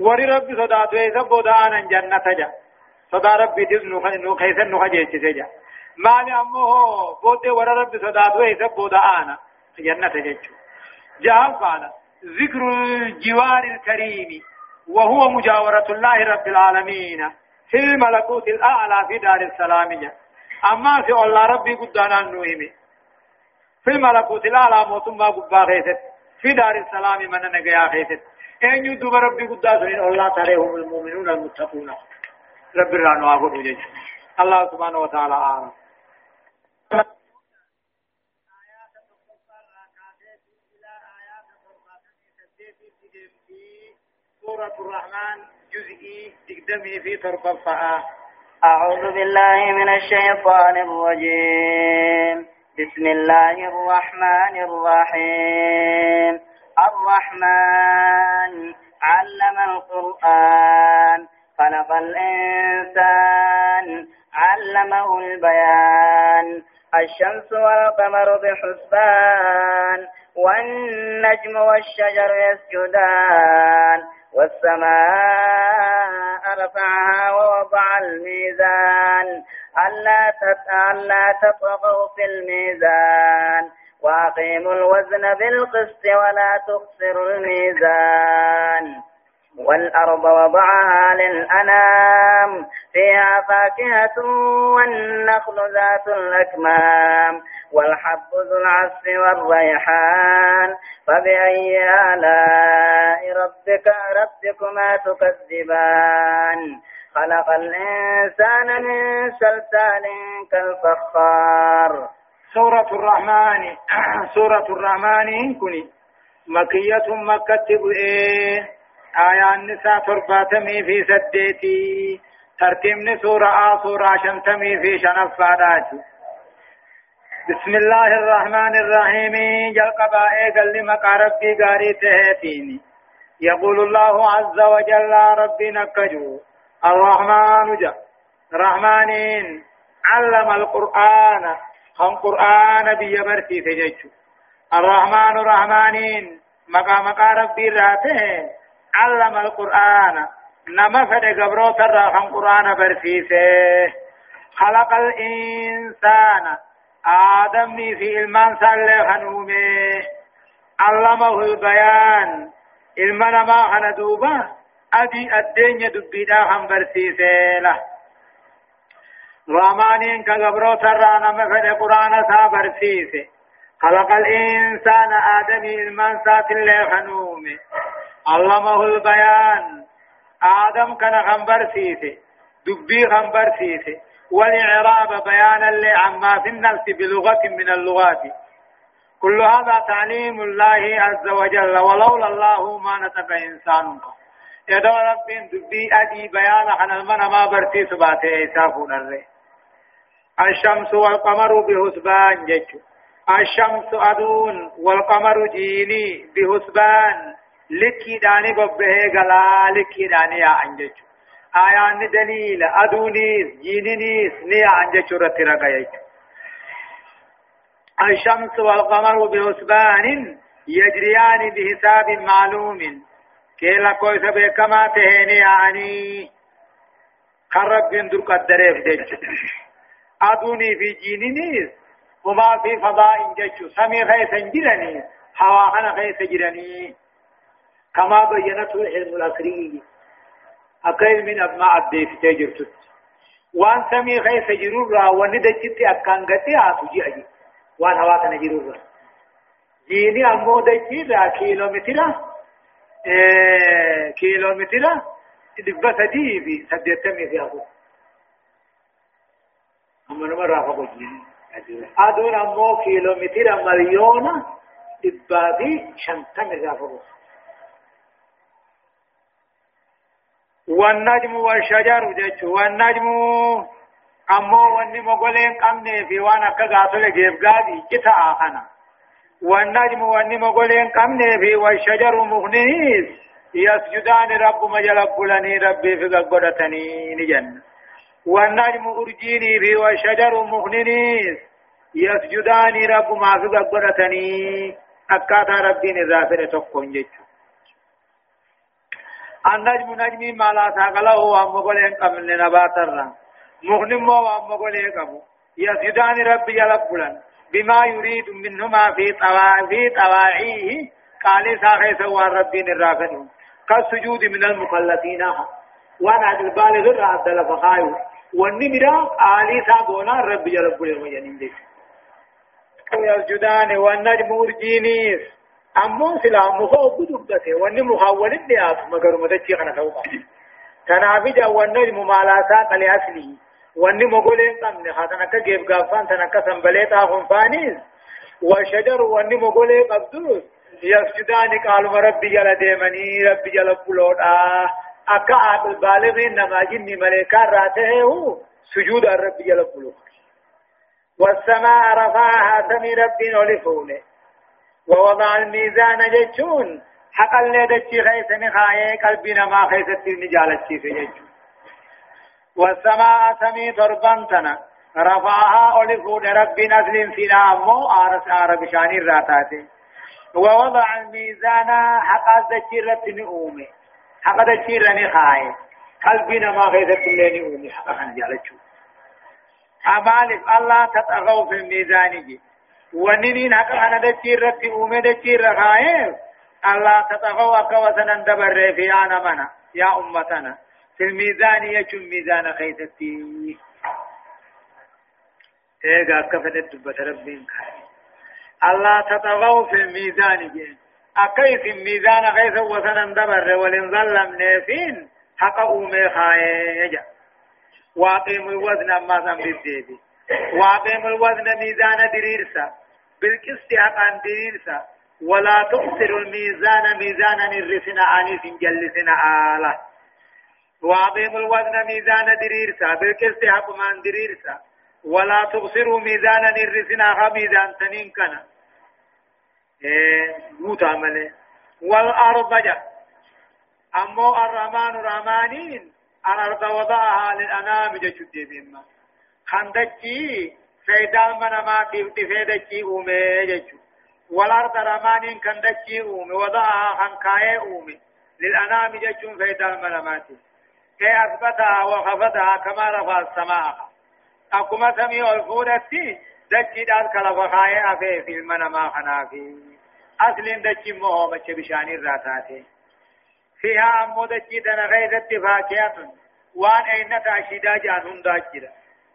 Speaker 1: وري ربي صداتو إذا بودانا جنة جا. صدا ربي تزنو خيسا نخجيش سجا مالي أمه بودي ورى ربي صداتو إذا بودانا جنة جا. جاء ذكر الجوار الكريم. وهو مجاورة الله رب العالمين. في الملكوت الأعلى في دار السلام. أما في الله ربي قدانا نوهمي في الملكوت الأعلى موتما قبا غيثت في دار السلام من نقيا غيثت أن يدوب ربي قدانا الله تريهم المؤمنون المتقون. رب الرانو أقول الله سبحانه وتعالى أعلم سورة الرحمن جزئي تقدمي في فآه
Speaker 2: أعوذ بالله من الشيطان الرجيم. بسم الله الرحمن الرحيم. الرحمن علم القرآن. خلق الإنسان. علمه البيان. الشمس والقمر بحسبان. والنجم والشجر يسجدان. والسماء رفعها ووضع الميزان. ألا ألا تطغوا في الميزان. وأقيموا الوزن بالقسط ولا تخسروا الميزان. والأرض وضعها للأنام فيها فاكهة والنخل ذات الأكمام والحب ذو العصف والريحان. فبأي آلاء ربك ربكما تكذبان؟ خلق الإنسان من سلسال كالفخار.
Speaker 1: سورة الرحمن (clears throat) سورة الرحمن كني مكية مكة إيه آية النساء ترباتمي في سديتي. ترتيبني سورة آ سورة شمتمي في شنفاداتي بسم الله الرحمن الرحيم. جل قبائي قل لما ربي قاري تهتيني. يقول الله عز وجل ربي نكجو. الرحمن جا. رحمانين. علم القرآن. هم قرآن بيبرتي تججو. الرحمن رحمانين. مقا مقا ربي راته علم القرآن. نما فد قبرو ترى خم قرآن برسيسه. خلق الإنسان. آدم في إلمان سال خنومه علمه البيان. المنا ما خندوبا أدي الدنيا دبيدا خم برسيسه له. رامانين كغبرو ترى نما فد قرآن سا برسيسه. خلق الإنسان آدم إلمان سات الله خنومه علمه البيان آدم كان خنبر سيته دبي خنبر سيته والإعراب بيانا لعما في بلغة من اللغات كل هذا تعليم الله عز وجل ولولا الله ما نتبع إنسان يدو رب دبي أدي بيانا عن المنى ما برتي سباته إسافون الرئي الشمس والقمر بحسبان جيش الشمس أدون والقمر جيني بحسبان لكي داني ببه غلا لكي داني يا انجچ آيان دليل ادونيس جينينيس نيا انجچ رترا گيچ الشمس والقمر بحسبان يجريان بحساب معلوم۔ كيلا کوئی سب كما تهني يعني خرب بندر قدره دچ ادوني في جينينيس وما في فضاء انجچ سمي خيس جرني هوا أنا خيس جرني كما بينته العلم الأكري أكيل من أبناء الديف تجرت وأن سمي غير سجرور را وندجت أكان غتي آتو جي وأن هوا تنجرور را. جيني أمو دجي را. كيلومترا إيه كيلومترا دبا سدي في سديتمي في أبو أما نما رافقو جيني. أدون أمو كيلومترا مليون دبا في شنتمي رافقو والنجم والشجر جيتش والنجم أمو واني مغولين قمني في وأنا كغاتل جيب غادي جتا آخنا والنجم واني مغولين قمني في والشجر مغنيس يسجدان رب مجلب لني ربي في قدتني نجن والنجم أرجيني في والشجر مغنيس يسجدان رب ما في قدتني أكاتا ربي نذافر تقون جيتش النجم نجمي ما لا ساقله وام قولين قبل نبات الرم مغنم وام قولين قبو يسجدان ربي يلبلا بما يريد منهما في طوا في طواعيه قال ساخي سوى ربي الرافن كالسجود من المكلفين وأنا البالغ الرعد لفخايو والنمرا آلي ساقونا ربي يلبلا وينين يسجدان والنجم ارجينيس امون سلا مخو بدبته وني مخاول الديات مگر مدچي خنا توقع تنافج ونجم ممالاسا قل اصلي وني مغولين قمن خاتنا كجيب غافان تنك سنبليتا خنفانيز وشجر وني مغولين قبدوس يسجدان قالوا ربي جل ديمني ربي جل بلودا اكا عبد البالغين نما جني ملائكه راته هو سجود الرب جل بلوغ والسماء رفعها سمي رب ولفونه ووضع الميزان جتون حق اللي دچي خيس نخايه قلبنا ما النجالة في جتون والسماء سمي ضربان رفعها ألفون رب نزل فينا أمو آرس آرب شاني الراتاتي. ووضع الميزان حق الذكيرة نؤومي حق الذكيرة نخاية قلبنا ما غيثت اللي نؤومي حق خنجالتشو أمالف الله تتغو في الميزان جي. وننين حق أنا الذكيرة أومي الذكيرة خاية الله تتغو أكوة دبر في أنا منا يا أمتنا في الميزان يجم ميزان خيثتي ايغا كفدت دبت ربين الله تطغوا في الميزان جين أكيف الميزان غيث وسنا دبر ولن ظلم نافين حق أومي خايجا واقيم الوزن ما سم بالديبي واقيم الوزن ميزان دريرسا بالقسط حقا دريرسا ولا تخسر الميزان ميزانا الرسنا عنيس جلسنا آله واقيم الوزن ميزان دريرسا بالقسط حقا دريرسا ولا تبصروا ميزانا الرسنا خا ميزان تنين كنا موت عمله والأرض جا. أمو الرحمن رحمانين الأرض وضعها للأنام جشد بما خندجي فيدال من ما كيف تفيدجي أومي جشو والأرض رحمانين خندجي أومي وضعها خنكاية أومي للأنام جشو فيدال من ما كي أثبتها وخفتها كما رفع السماء أكما سمي الفورتي دجي دال كلا فخاية أفي في المنما خنافي أصل دجي مهو بچه بشاني الراتاتي فيها أمو دجي دنا غير اتفاقيات وان أين تاشيدا جان هندا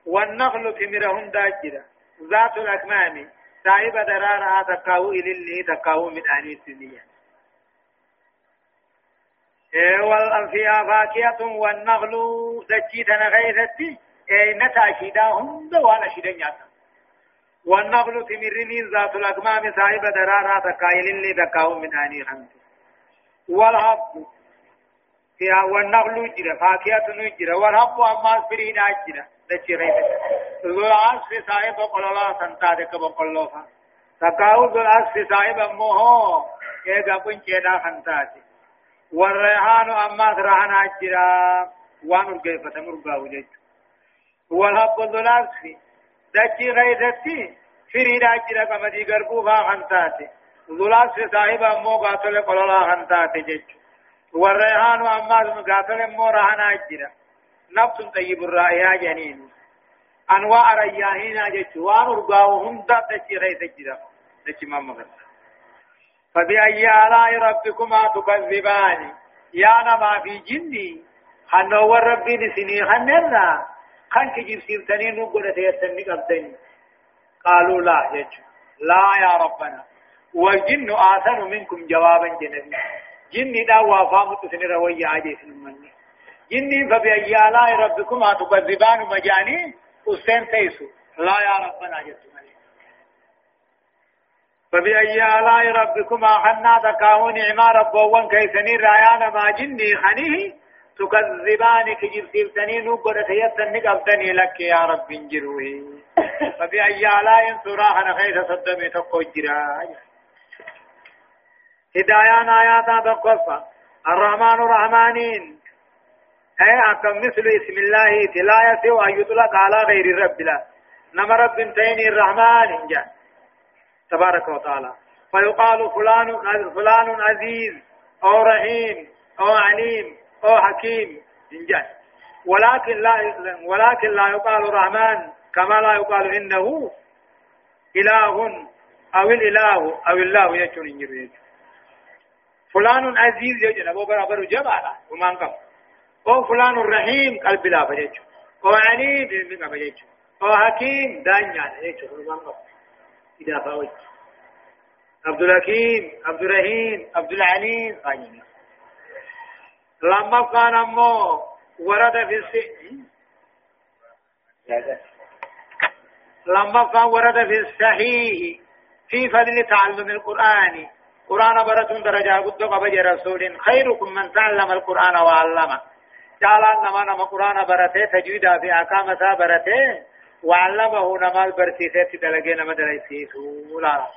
Speaker 1: والنخل تمر هندا جرا ذات الأكمام. صاحب درارها تقاو إلي تقاو من آني السنية. إيه والأنفياء فاكية والنخل دجي دنا غير اتفاقيات اي نتا شيدا هند وأنا شيدا نياتا. والنخل تمرني ذات الأكمام. صاحب درارا تكايل اللي تكاو من اني خمس والحب. فيها والنخل جرى فاكهة نجرى والحب أما فريد اجرى غيب ذو العصف صاحب قللا سنتادك بقلوفا تكاو ذو العصف صاحب امه ايغا بنچيدا خنتاتي والريحان اما رهان اجرى وان كيف تمرغا وجه والحب الظلافي دچي غيثتي فريد اجرا كمدي غربوها خنتاتي ظلافي صاحب امو قاتل قللا خنتاتي جج والريحان اما قاتل امو رهنا اجرا نفس طيب الرائحة جنين. انواع رياهين جج وان ارغاوهم دا اجرا دچي ماما غرب فبأي آلاء ربكما تكذبان؟ يا نما في جني حنو ربي نسني خنرنا خان كجيب سيرتني نقول تيسني قبضني قالوا لا يجو لا يا ربنا. والجن آثر منكم جوابا جنبي. جني دا وافام تسني روي عاجي سنمني جني فبأي آلاء ربكما تكذبان مجاني أستين تيسو. لا يا ربنا جدت فبأي آلاء ربكما حنا تكاون عما ربوان كيسني رايانا ما جني خنيه. تكذبان كجب سيبتني نقر تيسن نقبتني لك يا رب انجروه فبأي (laughs) آلاء سراحة نخيث صدمي تقجرا هدايان آيات بقفة الرحمن الرحمانين أي أكم مثل اسم الله تلاية وأن يطلق على غير الرب لا نما رب تين الرحمن جاء تبارك وتعالى فيقال فلان فلان عزيز أو رحيم أو عليم أو حكيم إنجاز ولكن لا ولكن لا يقال الرحمن كما لا يقال إنه إله أو الإله أو الله يجون إنجر فلان عزيز يجون أبو برابر جبالا ومان قم أو فلان رحيم قلب لا فجيج أو عنيد من فجيج أو حكيم دانيا قم إذا فاوت. عبد الحكيم عبد الرحيم عبد العليم قايمين لما كان أمو ورد في السجن. لما كان ورد في الصحيح. في فضل تعلم القرآن. قرآن برة درجة قد قبج رسول. خيركم من تعلم القرآن وعلمه. جالان نما نما قرآن برته تجويدا في أحكام سا برته وعلمه نما البرسيسة دلقي نما دلقيسيسو لا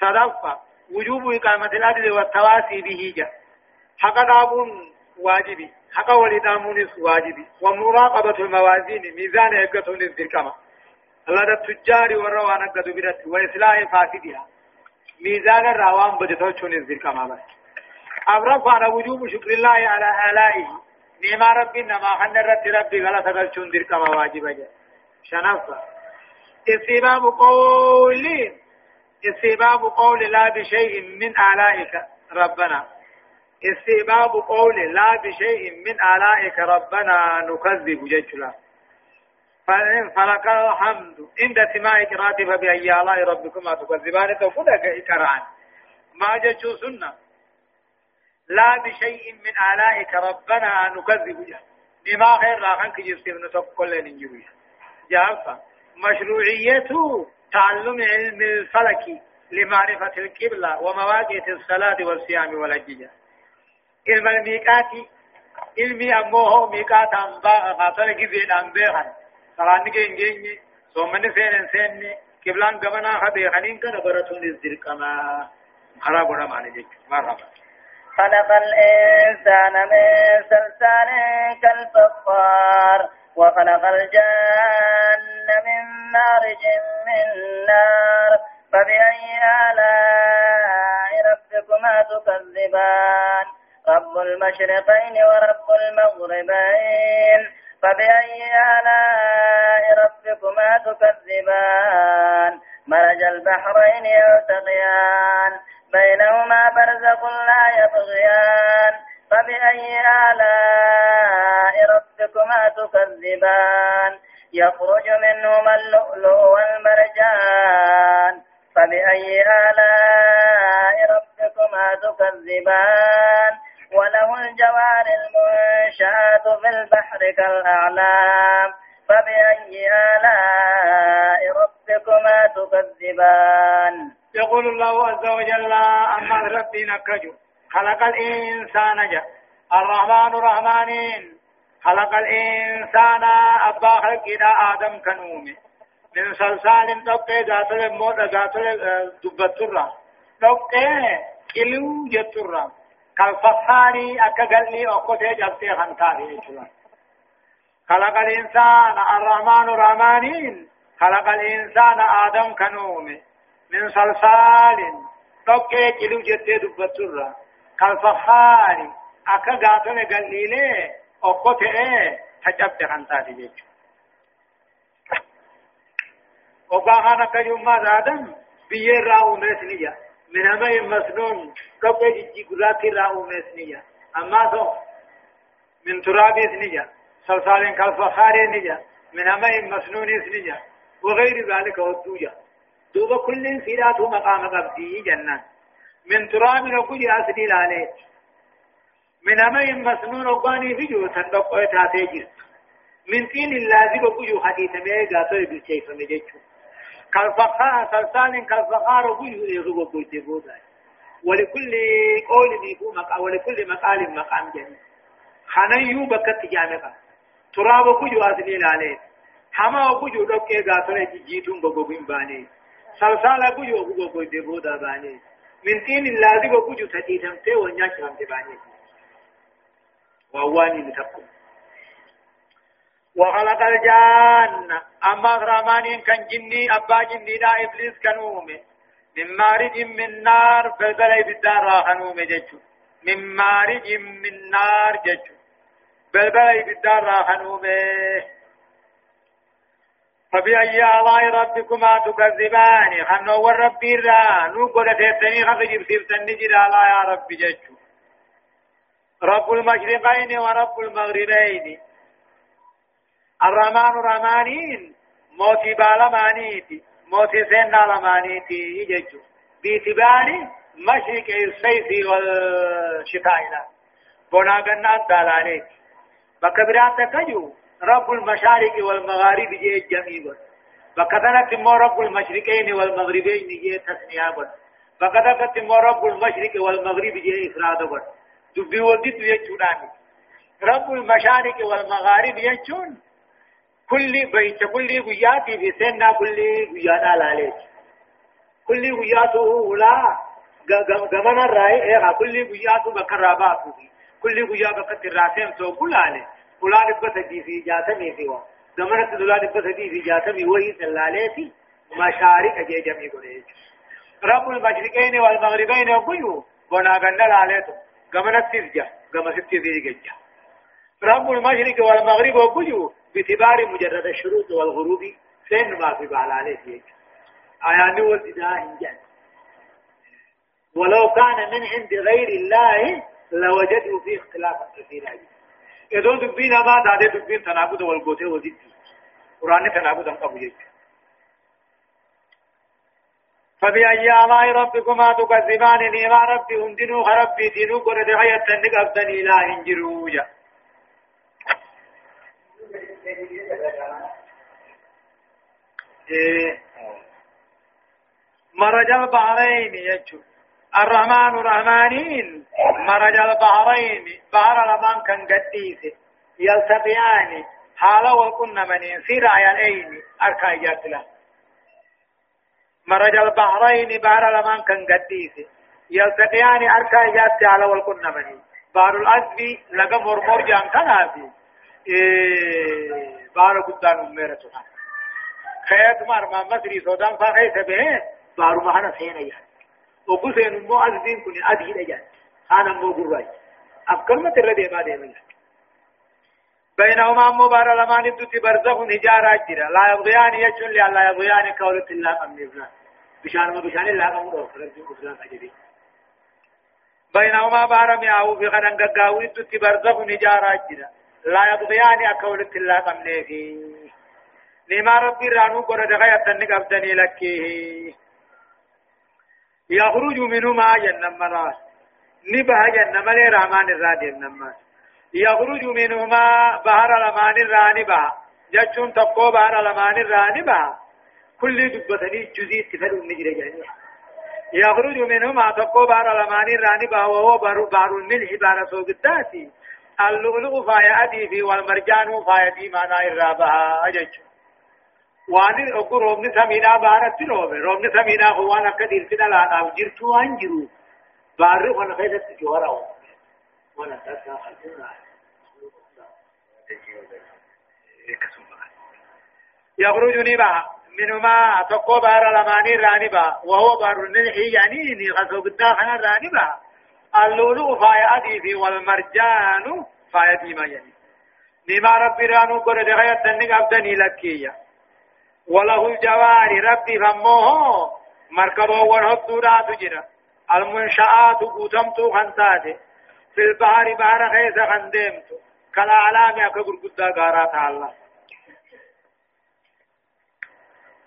Speaker 1: صدفة وجوب إقامة العدل والتواسي به جا حق دابون واجبي حق ولدامون واجبي ومراقبة الموازين ميزان إقامة الذكرة الله التجار والروان قد برت وإصلاح فاسدها ميزان الروان بدتوچون الذكرة بس أبرف على وجوب شكر الله على آلائه نعم ربي نما خن رت ربي غلط غلطون ذكرة واجبة شنفة استباب قول استباب قول لا بشيء من آلائك ربنا. استباب قول لا بشيء من آلائك ربنا نكذب ججلا. فإن فلك الحمد عند سماع قراءة فبأي آلاء ربكما تكذبان تفدك إكران. ما ججو سنة. لا بشيء من آلائك ربنا نكذب جا بما خير راخن كجسم نتقل ننجوية جافة مشروعيته تعلم علم الفلك لمعرفة القبلة ومواقع الصلاة والصيام والحج علم الميقات علمي أموه ميقات أنباء قاتل كذين أنباء سراني كين جيني سومن سين سين قبلان قمنا خبيخنين كان برسول الزرقما خراب ورمان جيك مرحبا
Speaker 2: خلق الإنسان من سلسال كالفخار وخلق الجن من مارج من نار. فبأي آلاء ربكما تكذبان؟ رب المشرقين ورب المغربين. فبأي آلاء ربكما تكذبان؟ مرج البحرين يلتقيان. بينهما برزق لا يبغيان. فبأي آلاء ربكما تكذبان؟ يخرج منهما اللؤلؤ والمرجان. فبأي آلاء ربكما تكذبان؟ وله الجوار المنشآت في البحر كالأعلام. فبأي آلاء ربكما تكذبان؟
Speaker 1: يقول الله عز وجل أما ربي نكجو خلق الإنسان جا الرحمن رحمانين خلق الإنسان أبا خلق إلى آدم كنومي من صلصال تبقى ذات الموت ذات دبترة تبقى كيلو جترة كالفخاري أكا قلني أقوتي جبتي خنتاري خلق الإنسان الرحمن رحمانين خلق الإنسان آدم كنومي من صلصال تبقى كيلو جتي دبترة كالفخاري أكا قاتل قليلي أقوتي تجبتي خنتاري جيشو وقاهانا كيوما زادم بيه راو مسنية. من همي مسنون كبه جي قراتي راو مسنية. أما تو من تراب سنية. صلصال كالفخار نية من همي مسنون سنية. وغير ذلك ودوجة دوبا كل سيرات مقام قبضي جنة. من تراب نقول أسني لالي. من همي مسنون وقاني فيجو تندقوا تاتي جرت من طين اللازم وقجو حديث ميغا تو بالشيف مجيشو كالفخار سلسال كالفخار وجوه يغب بوجه بودا ولكل قول يكو مقام ولكل مقال مقام جميل خنيو بكت جامعة. تراب وجوه أسنين عليه حما وجوه دوكي غاتل جيتون بغوبين باني سلسال وجوه بغوبين بودا باني من تين اللازم وجوه تتيتم تي ونياش رمت باني وأواني متقم وخلق الجان أما غرامان كان جني أبا جني دا إبليس كنومي من مارج من نار بلبل بالدار راخنومي ججو من مارج من نار ججو بلبل بالدار راخنومي فبأي آلاء ربكما تكذبان. خنو والرب را نوكو لتهتني خفجب سيفتن نجر لا يا رب ججو رب المشرقين ورب المغربين. الرحمن الرحمانين موتي بالمانيتي موتي سنة لمانيتي يجو باعتبار مشرق الصيف والشتاء لا بنا قنا دالانيت بكبرات تكجو. رب المشارق والمغارب جي جميع بكتنت مو رب المشرقين والمغربين جي تسنيا بكتنت مو رب المشرق والمغرب جي إفراد دبي ودي تيجي رب المشارق والمغارب يجون كل بيت كل قياتي في سنة كل قيات على عليك كل قياته ولا قمنا الرأي إيه كل قياته بكراباته كل قيات بكت الراسم سو كل عليه عليه بس في جاتمي وقت قمنا تدلال بس في جاتمي وهي سلالتي مشارق جي جميع قريش رب المشرقين والمغربين وقيو بنا غنى لاليتو قمنا تسجا قمنا تسجا رب المشرق والمغرب وقيو باعتبار مجرد الشروط والغروب سين ما في بال عليه فيك آيان والإداء إنجان ولو كان من عند غير الله لوجدوا فيه اختلافا كثيرا إذن دبين ما دادي دبين تناقض والقوتي وزيد قرآن تناقض أم قبو فبأي آلاء ربكما تكذبان نيما ربي هندنو خربي دينو قرد غية تنك أبدني لا هنجروجا إيه. مرج البحرين يجو الرحمن الرحمانين. مرج البحرين. بحر لمن كان قديس. يلتقيان. حالا وكنا من ينسير عيالين أركا جاتلا. مرج البحرين. بحر لمن كان قديس. يلتقيان. أركا جات. على والكنا من بحر الأسبي لقى مرمور جان كان هذه إيه. بحر قدان أميرة سبحانه خيات مار ما مصري سودان فاقه سبه بارو مهانا سينا يا وكو سين مو أزدين كوني أدهي لجان خانا مو قرأي أب كلمة الردي ما دي من بينهما مبارا لمان الدوتي برزخ نجارة جرا لا يبغيان يجن لي لا يبغيان كولة الله أمني فلان بشان ما بشان الله أمني أخرج بسلام أجري. بينهما بارا مياو في خنان قاوي الدوتي برزخ نجارة جرا لا يبغيان كولة الله أمني فيه نما ربي رانو قرد غير تنك أبدني لك يخرج منهما جنة مراس نبه جنة ملي رحمان الرادي النماس يخرج منهما بحر لمان الرانبا جتشون تقو بحر لمان الرانبا كل دبتني جزي تفر النجر جانيا يخرج منهما تقو بحر لمان الرانبا وهو بحر بحر الملح بحر سوق الداتي اللؤلؤ فايا في والمرجان فايا دي مانا الرابها أججو waan oggu roobni samiidhaa baaratti roobe roobni samiidhaa kun waan akka dhiirti dhalaadhaaf jirtu waan jiru baarri kana keessatti joora waan adda addaa halkuudhaan يخرج نبا منهما تقو بار لماني رانبا وهو بار الملح يعني نغسو بالداخل رانبا اللؤلؤ فايا في والمرجان فايا ديما يعني نما ربي رانو قرد غير تنك أبدني لكيا وله الجوار ربي فموه. مركبه ونهدودا تجرى المنشآت قوتمت خنتاته في البحر بحر خيس خندمت كالأعلام أكبر قد غارات الله.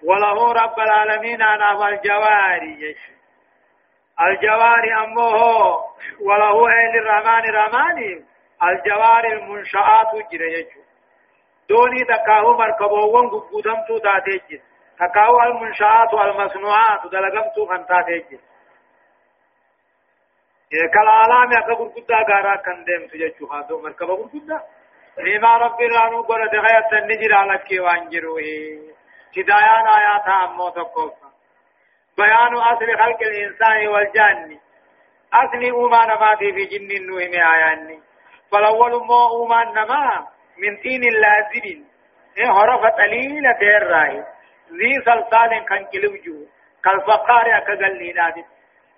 Speaker 1: وله رب العالمين أنا والجواري الجواري أمه وله أهل الرحمن الرحمن. الجواري المنشآت جرى يجو دوني تكاو مركبوون غبودمتو تاتيج تكاو المنشآت والمصنوعات دلغمتو خنتاتيج كالعالم يا كبر قدا غارا كندم تجچو هادو مركب قدا نيما رب رانو غره دغيا تنجر على كي وانجروه هدايان آيات أمو تقوف بيان أصل خلق الإنسان والجن. أصل اومان ما في جن نوهم آياني فالأول مو اومان نما. من طين إيه هرف قليلة تيراي ذي صلصال كان كلوجو كالفقار كقلينا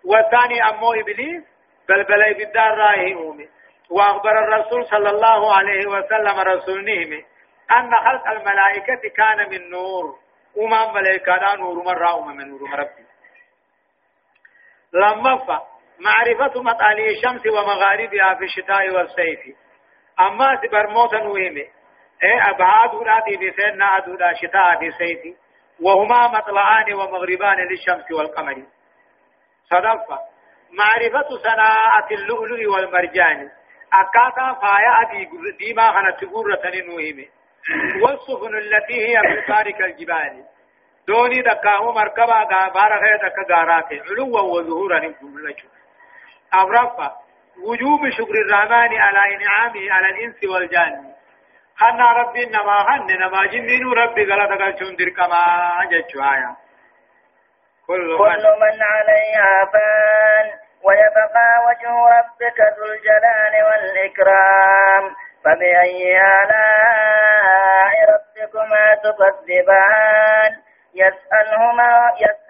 Speaker 1: والثاني أمو إبليس بل بل بالدار راهي أومي وأخبر الرسول صلى الله عليه وسلم رسول نهمي أن خلق الملائكة كان من نور. وما ملائكة نور مرة من نور ربي لما معرفة مطالع الشمس ومغاربها في الشتاء والصيف. أما سبرموتا وهمي إيه أبعاد ولادي بسنة أدودا شتاء بسيتي وهما مطلعان ومغربان للشمس والقمر صدفة معرفة صناعة اللؤلؤ والمرجان أكاتا فايا ديما خنا تقورة نوهمي والسفن التي هي في طارق الجبال دوني دكاهو مركبا غابارة دكا غاراتي علوا وظهورا لك أبرفة وجوب شكر الرحمن على إنعامه على الإنس والجان. خنا ربي نما خن نما جنين ربي غلط قلتون دركما جتشوايا
Speaker 2: كل, كل من عليها فان ويبقى وجه ربك ذو الجلال والإكرام. فبأي آلاء ربكما تكذبان؟ يسأله ما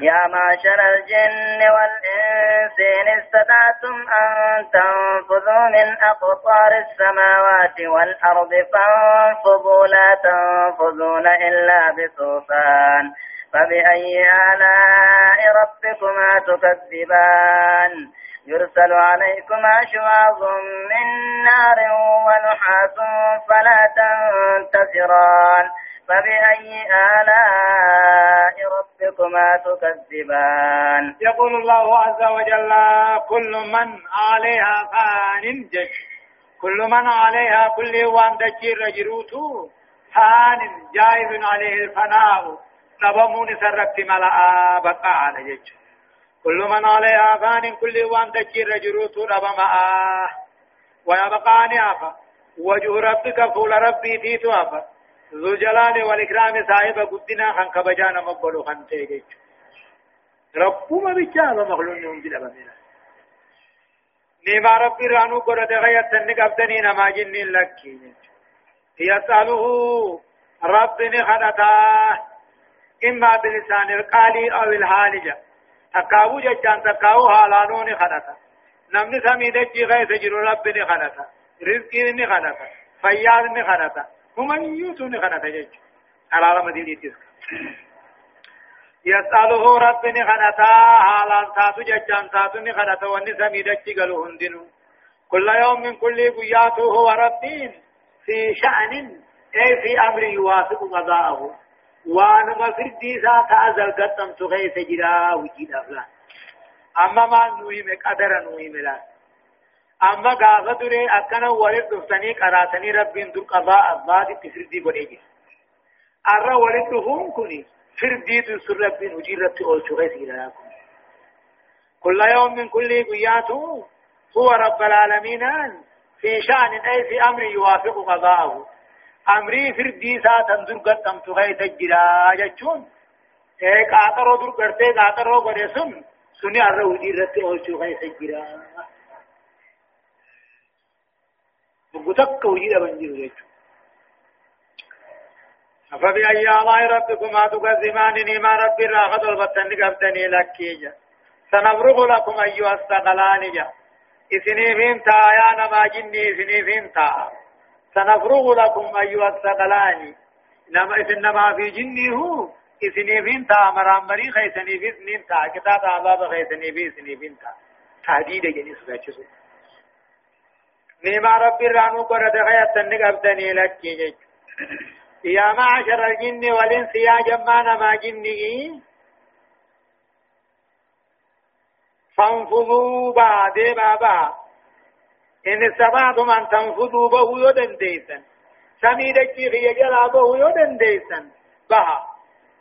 Speaker 2: يا معشر الجن والإنس إن استطعتم أن تنفذوا من أقطار السماوات والأرض فانفذوا لا تنفذون إلا بسلطان. فبأي آلاء ربكما تكذبان؟ يرسل عليكم أشواظ من نار ونحاس فلا تنتصران فبأي آلاء ربكما تكذبان.
Speaker 1: يقول الله عز وجل كل من عليها فان كل من عليها كل وان دجير جروتو فان جائز عليه الفناء. نبمون سرقت ملأ بقى على جج. كل من عليها فان كل وان دجير جروتو نبمأ. ويبقى نعفا. وجه ربك فول ربي تيتو أفا ذو جلال والإكرام صاحب قدنا خان كبجانا مقبلو خان تيجي. ربما بجانا مخلون يوم جل بمنا نيما ربي رانو قرد غير تنك أبدني نما جنين لكي يسأله رب خدتا إما بلسان القالي أو الحالجة تقاو ججان تقاو حالانون خدتا نمني سميدك غير سجر رب خدتا رزقي خدتا فياد خدتا هم يوتون خنا تجج على رمى دي تسك يسأله رب نخنتا حالان تاتو ججان تاتو نخنتا واني سميدك قالوا هندنو كل يوم من كل قياته هو ربين في شأن أي في أمر يوافق قضاءه وأنا ما في الديسا تأذل قدم تغيث جرا وجيد أفلان أما ما نوهم قدر نوهم لا اما غافه دري اكنا ولد دفتني قراتني ربين در قضاء الضاد تفردي بنيجي ارى ولدهم كني فردي تسر ربين وجيرت اول شغيث الهكم كل يوم من كل قياته هو رب العالمين في شأن أي في أمر يوافق قضاءه أمري فردي ساتا در قدم تغيث الجرا جتشون إيه قاطرو در قرتي قاطرو قرسم سني أرى وجيرت اول شغيث الجرا بقتك وجيد بنجير جيتو فبأي آلاء ربكما تكذبان نيما ربي راغد البطن قبدني لكيجا. سنفرغ لكم أيها الثقلان إثنين تا يا نما جني إثنين تا. سنفرغ لكم أيها الثقلان. نما إثنما في جني هو. إثنين تا مرام مري خيسني في إثنين تا. عذاب خيسني في إثنين تا. تهديد جنس فاتشسو نيما ربي رانو قرد غيات أبدني لك يا معشر الجن والإنس يا جمانا ما جني. فانفضوا بعد بابا إن استطعتم أن تنفضوا به يدن ديسا سميدك في جلا به يدن ديسا بها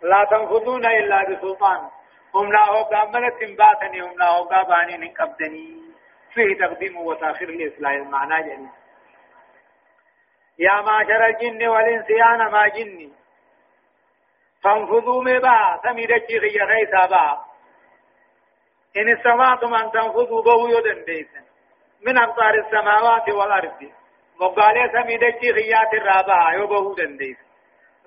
Speaker 1: لا تنفضون إلا بسلطان. هم لا هو قاملة باتني هم لا هو قاباني من قبدني فيه تقديم وتأخير الإصلاح المعنى جميل يا معشر الجن والإنس يا ما جني. فانفذوا مبا سميدك غي غيثا با إن استطعتم أن تنفذوا بو يدن ديسن من أقطار السماوات والأرض. مقالة سميدك غيات الرابع يبهو دن ديسن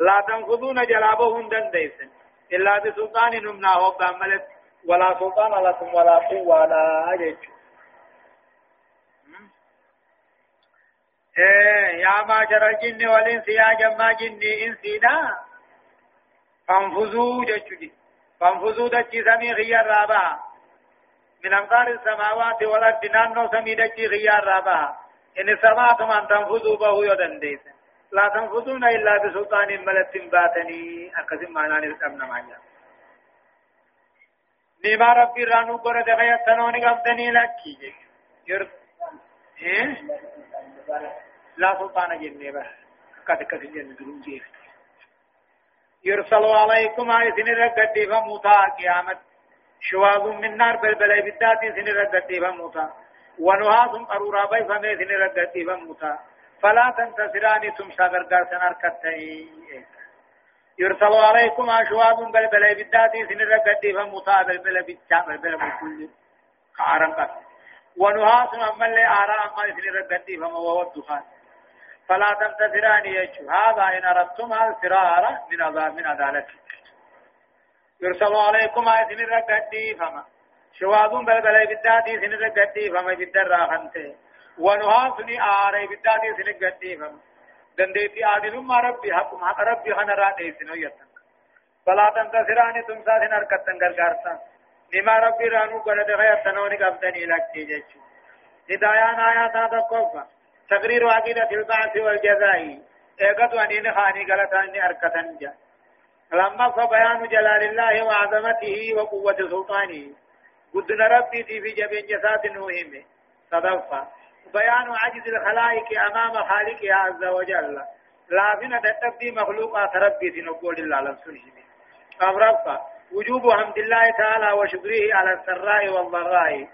Speaker 1: لا تنفذون جلابهن دن ديسن إلا بسلطان نمنا وقاملت ولا سلطان لكم ولا قوة ولا أجج إيه يا معشر الجن والإنس يا جماع جني إنسينا فانفذوا جتشدي فانفذوا دتشي سمي غيار رابا من أمطار السماوات والأرض نانو سمي دتشي غيار رابا إن سمعتم أن تنفذوا به يدن ديسا لا تنفذون إلا بسلطان ملت باتني أكثر معنا نرسمنا معنا نما ربي رانو قرد غيرتنوني قبضني لكي ير إيه لا سلطان جنة بس قد قد جنة دلوم جيف يرسل عليكم آية سنرقد فموتا قيامت شواظ من نار بلبل بالذات سنرقد فموتا ونهاث قرورا بي فمي سنرقد فموتا فلا تنتصراني تمسا غرغر سنركتين يرسل عليكم أشواظ بلبل بالذات سنرقد فموتا بلبل بالذات بلبل بالكل خارن قد ونهاث أما اللي آراء ما سنرقد فموهو الدخان فلا تنتظران يجو هذا إن أردتم الفرار من عذاب من عدالته يرسل عليكم من رقدي فما. شواذ بلبل بالداتي سن رقدي فما جدا راخنته ونهاصني آري بالداتي سن رقدي فما. دنديتي عادل ما ربي حق حق ربي خنا راتي سنو يتن. فلا تنتظران تم ساتن أركتن غرغارتا لما ربي رانو قرد غير تنوني قبضني لك تيجيشو هدايان آيات تقوفا تقرير عقيدة البعث والجزاء ايقظ أنين خاني قلتان أركتن جا لما فبيان جلال الله وعظمته وقوة سلطانه قدنا ربي في جبين جسات نوهم صدفة بيان عجز الخلائق أمام خالقها عز وجل لا فينا تتبدي مخلوقات ربي تنقول الله لم أمرفا وجوب حمد الله تعالى وشكره على السراء والضراء.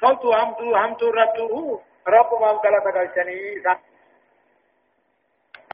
Speaker 1: صوت حمد حمد ربه. رب ما قال تقلتني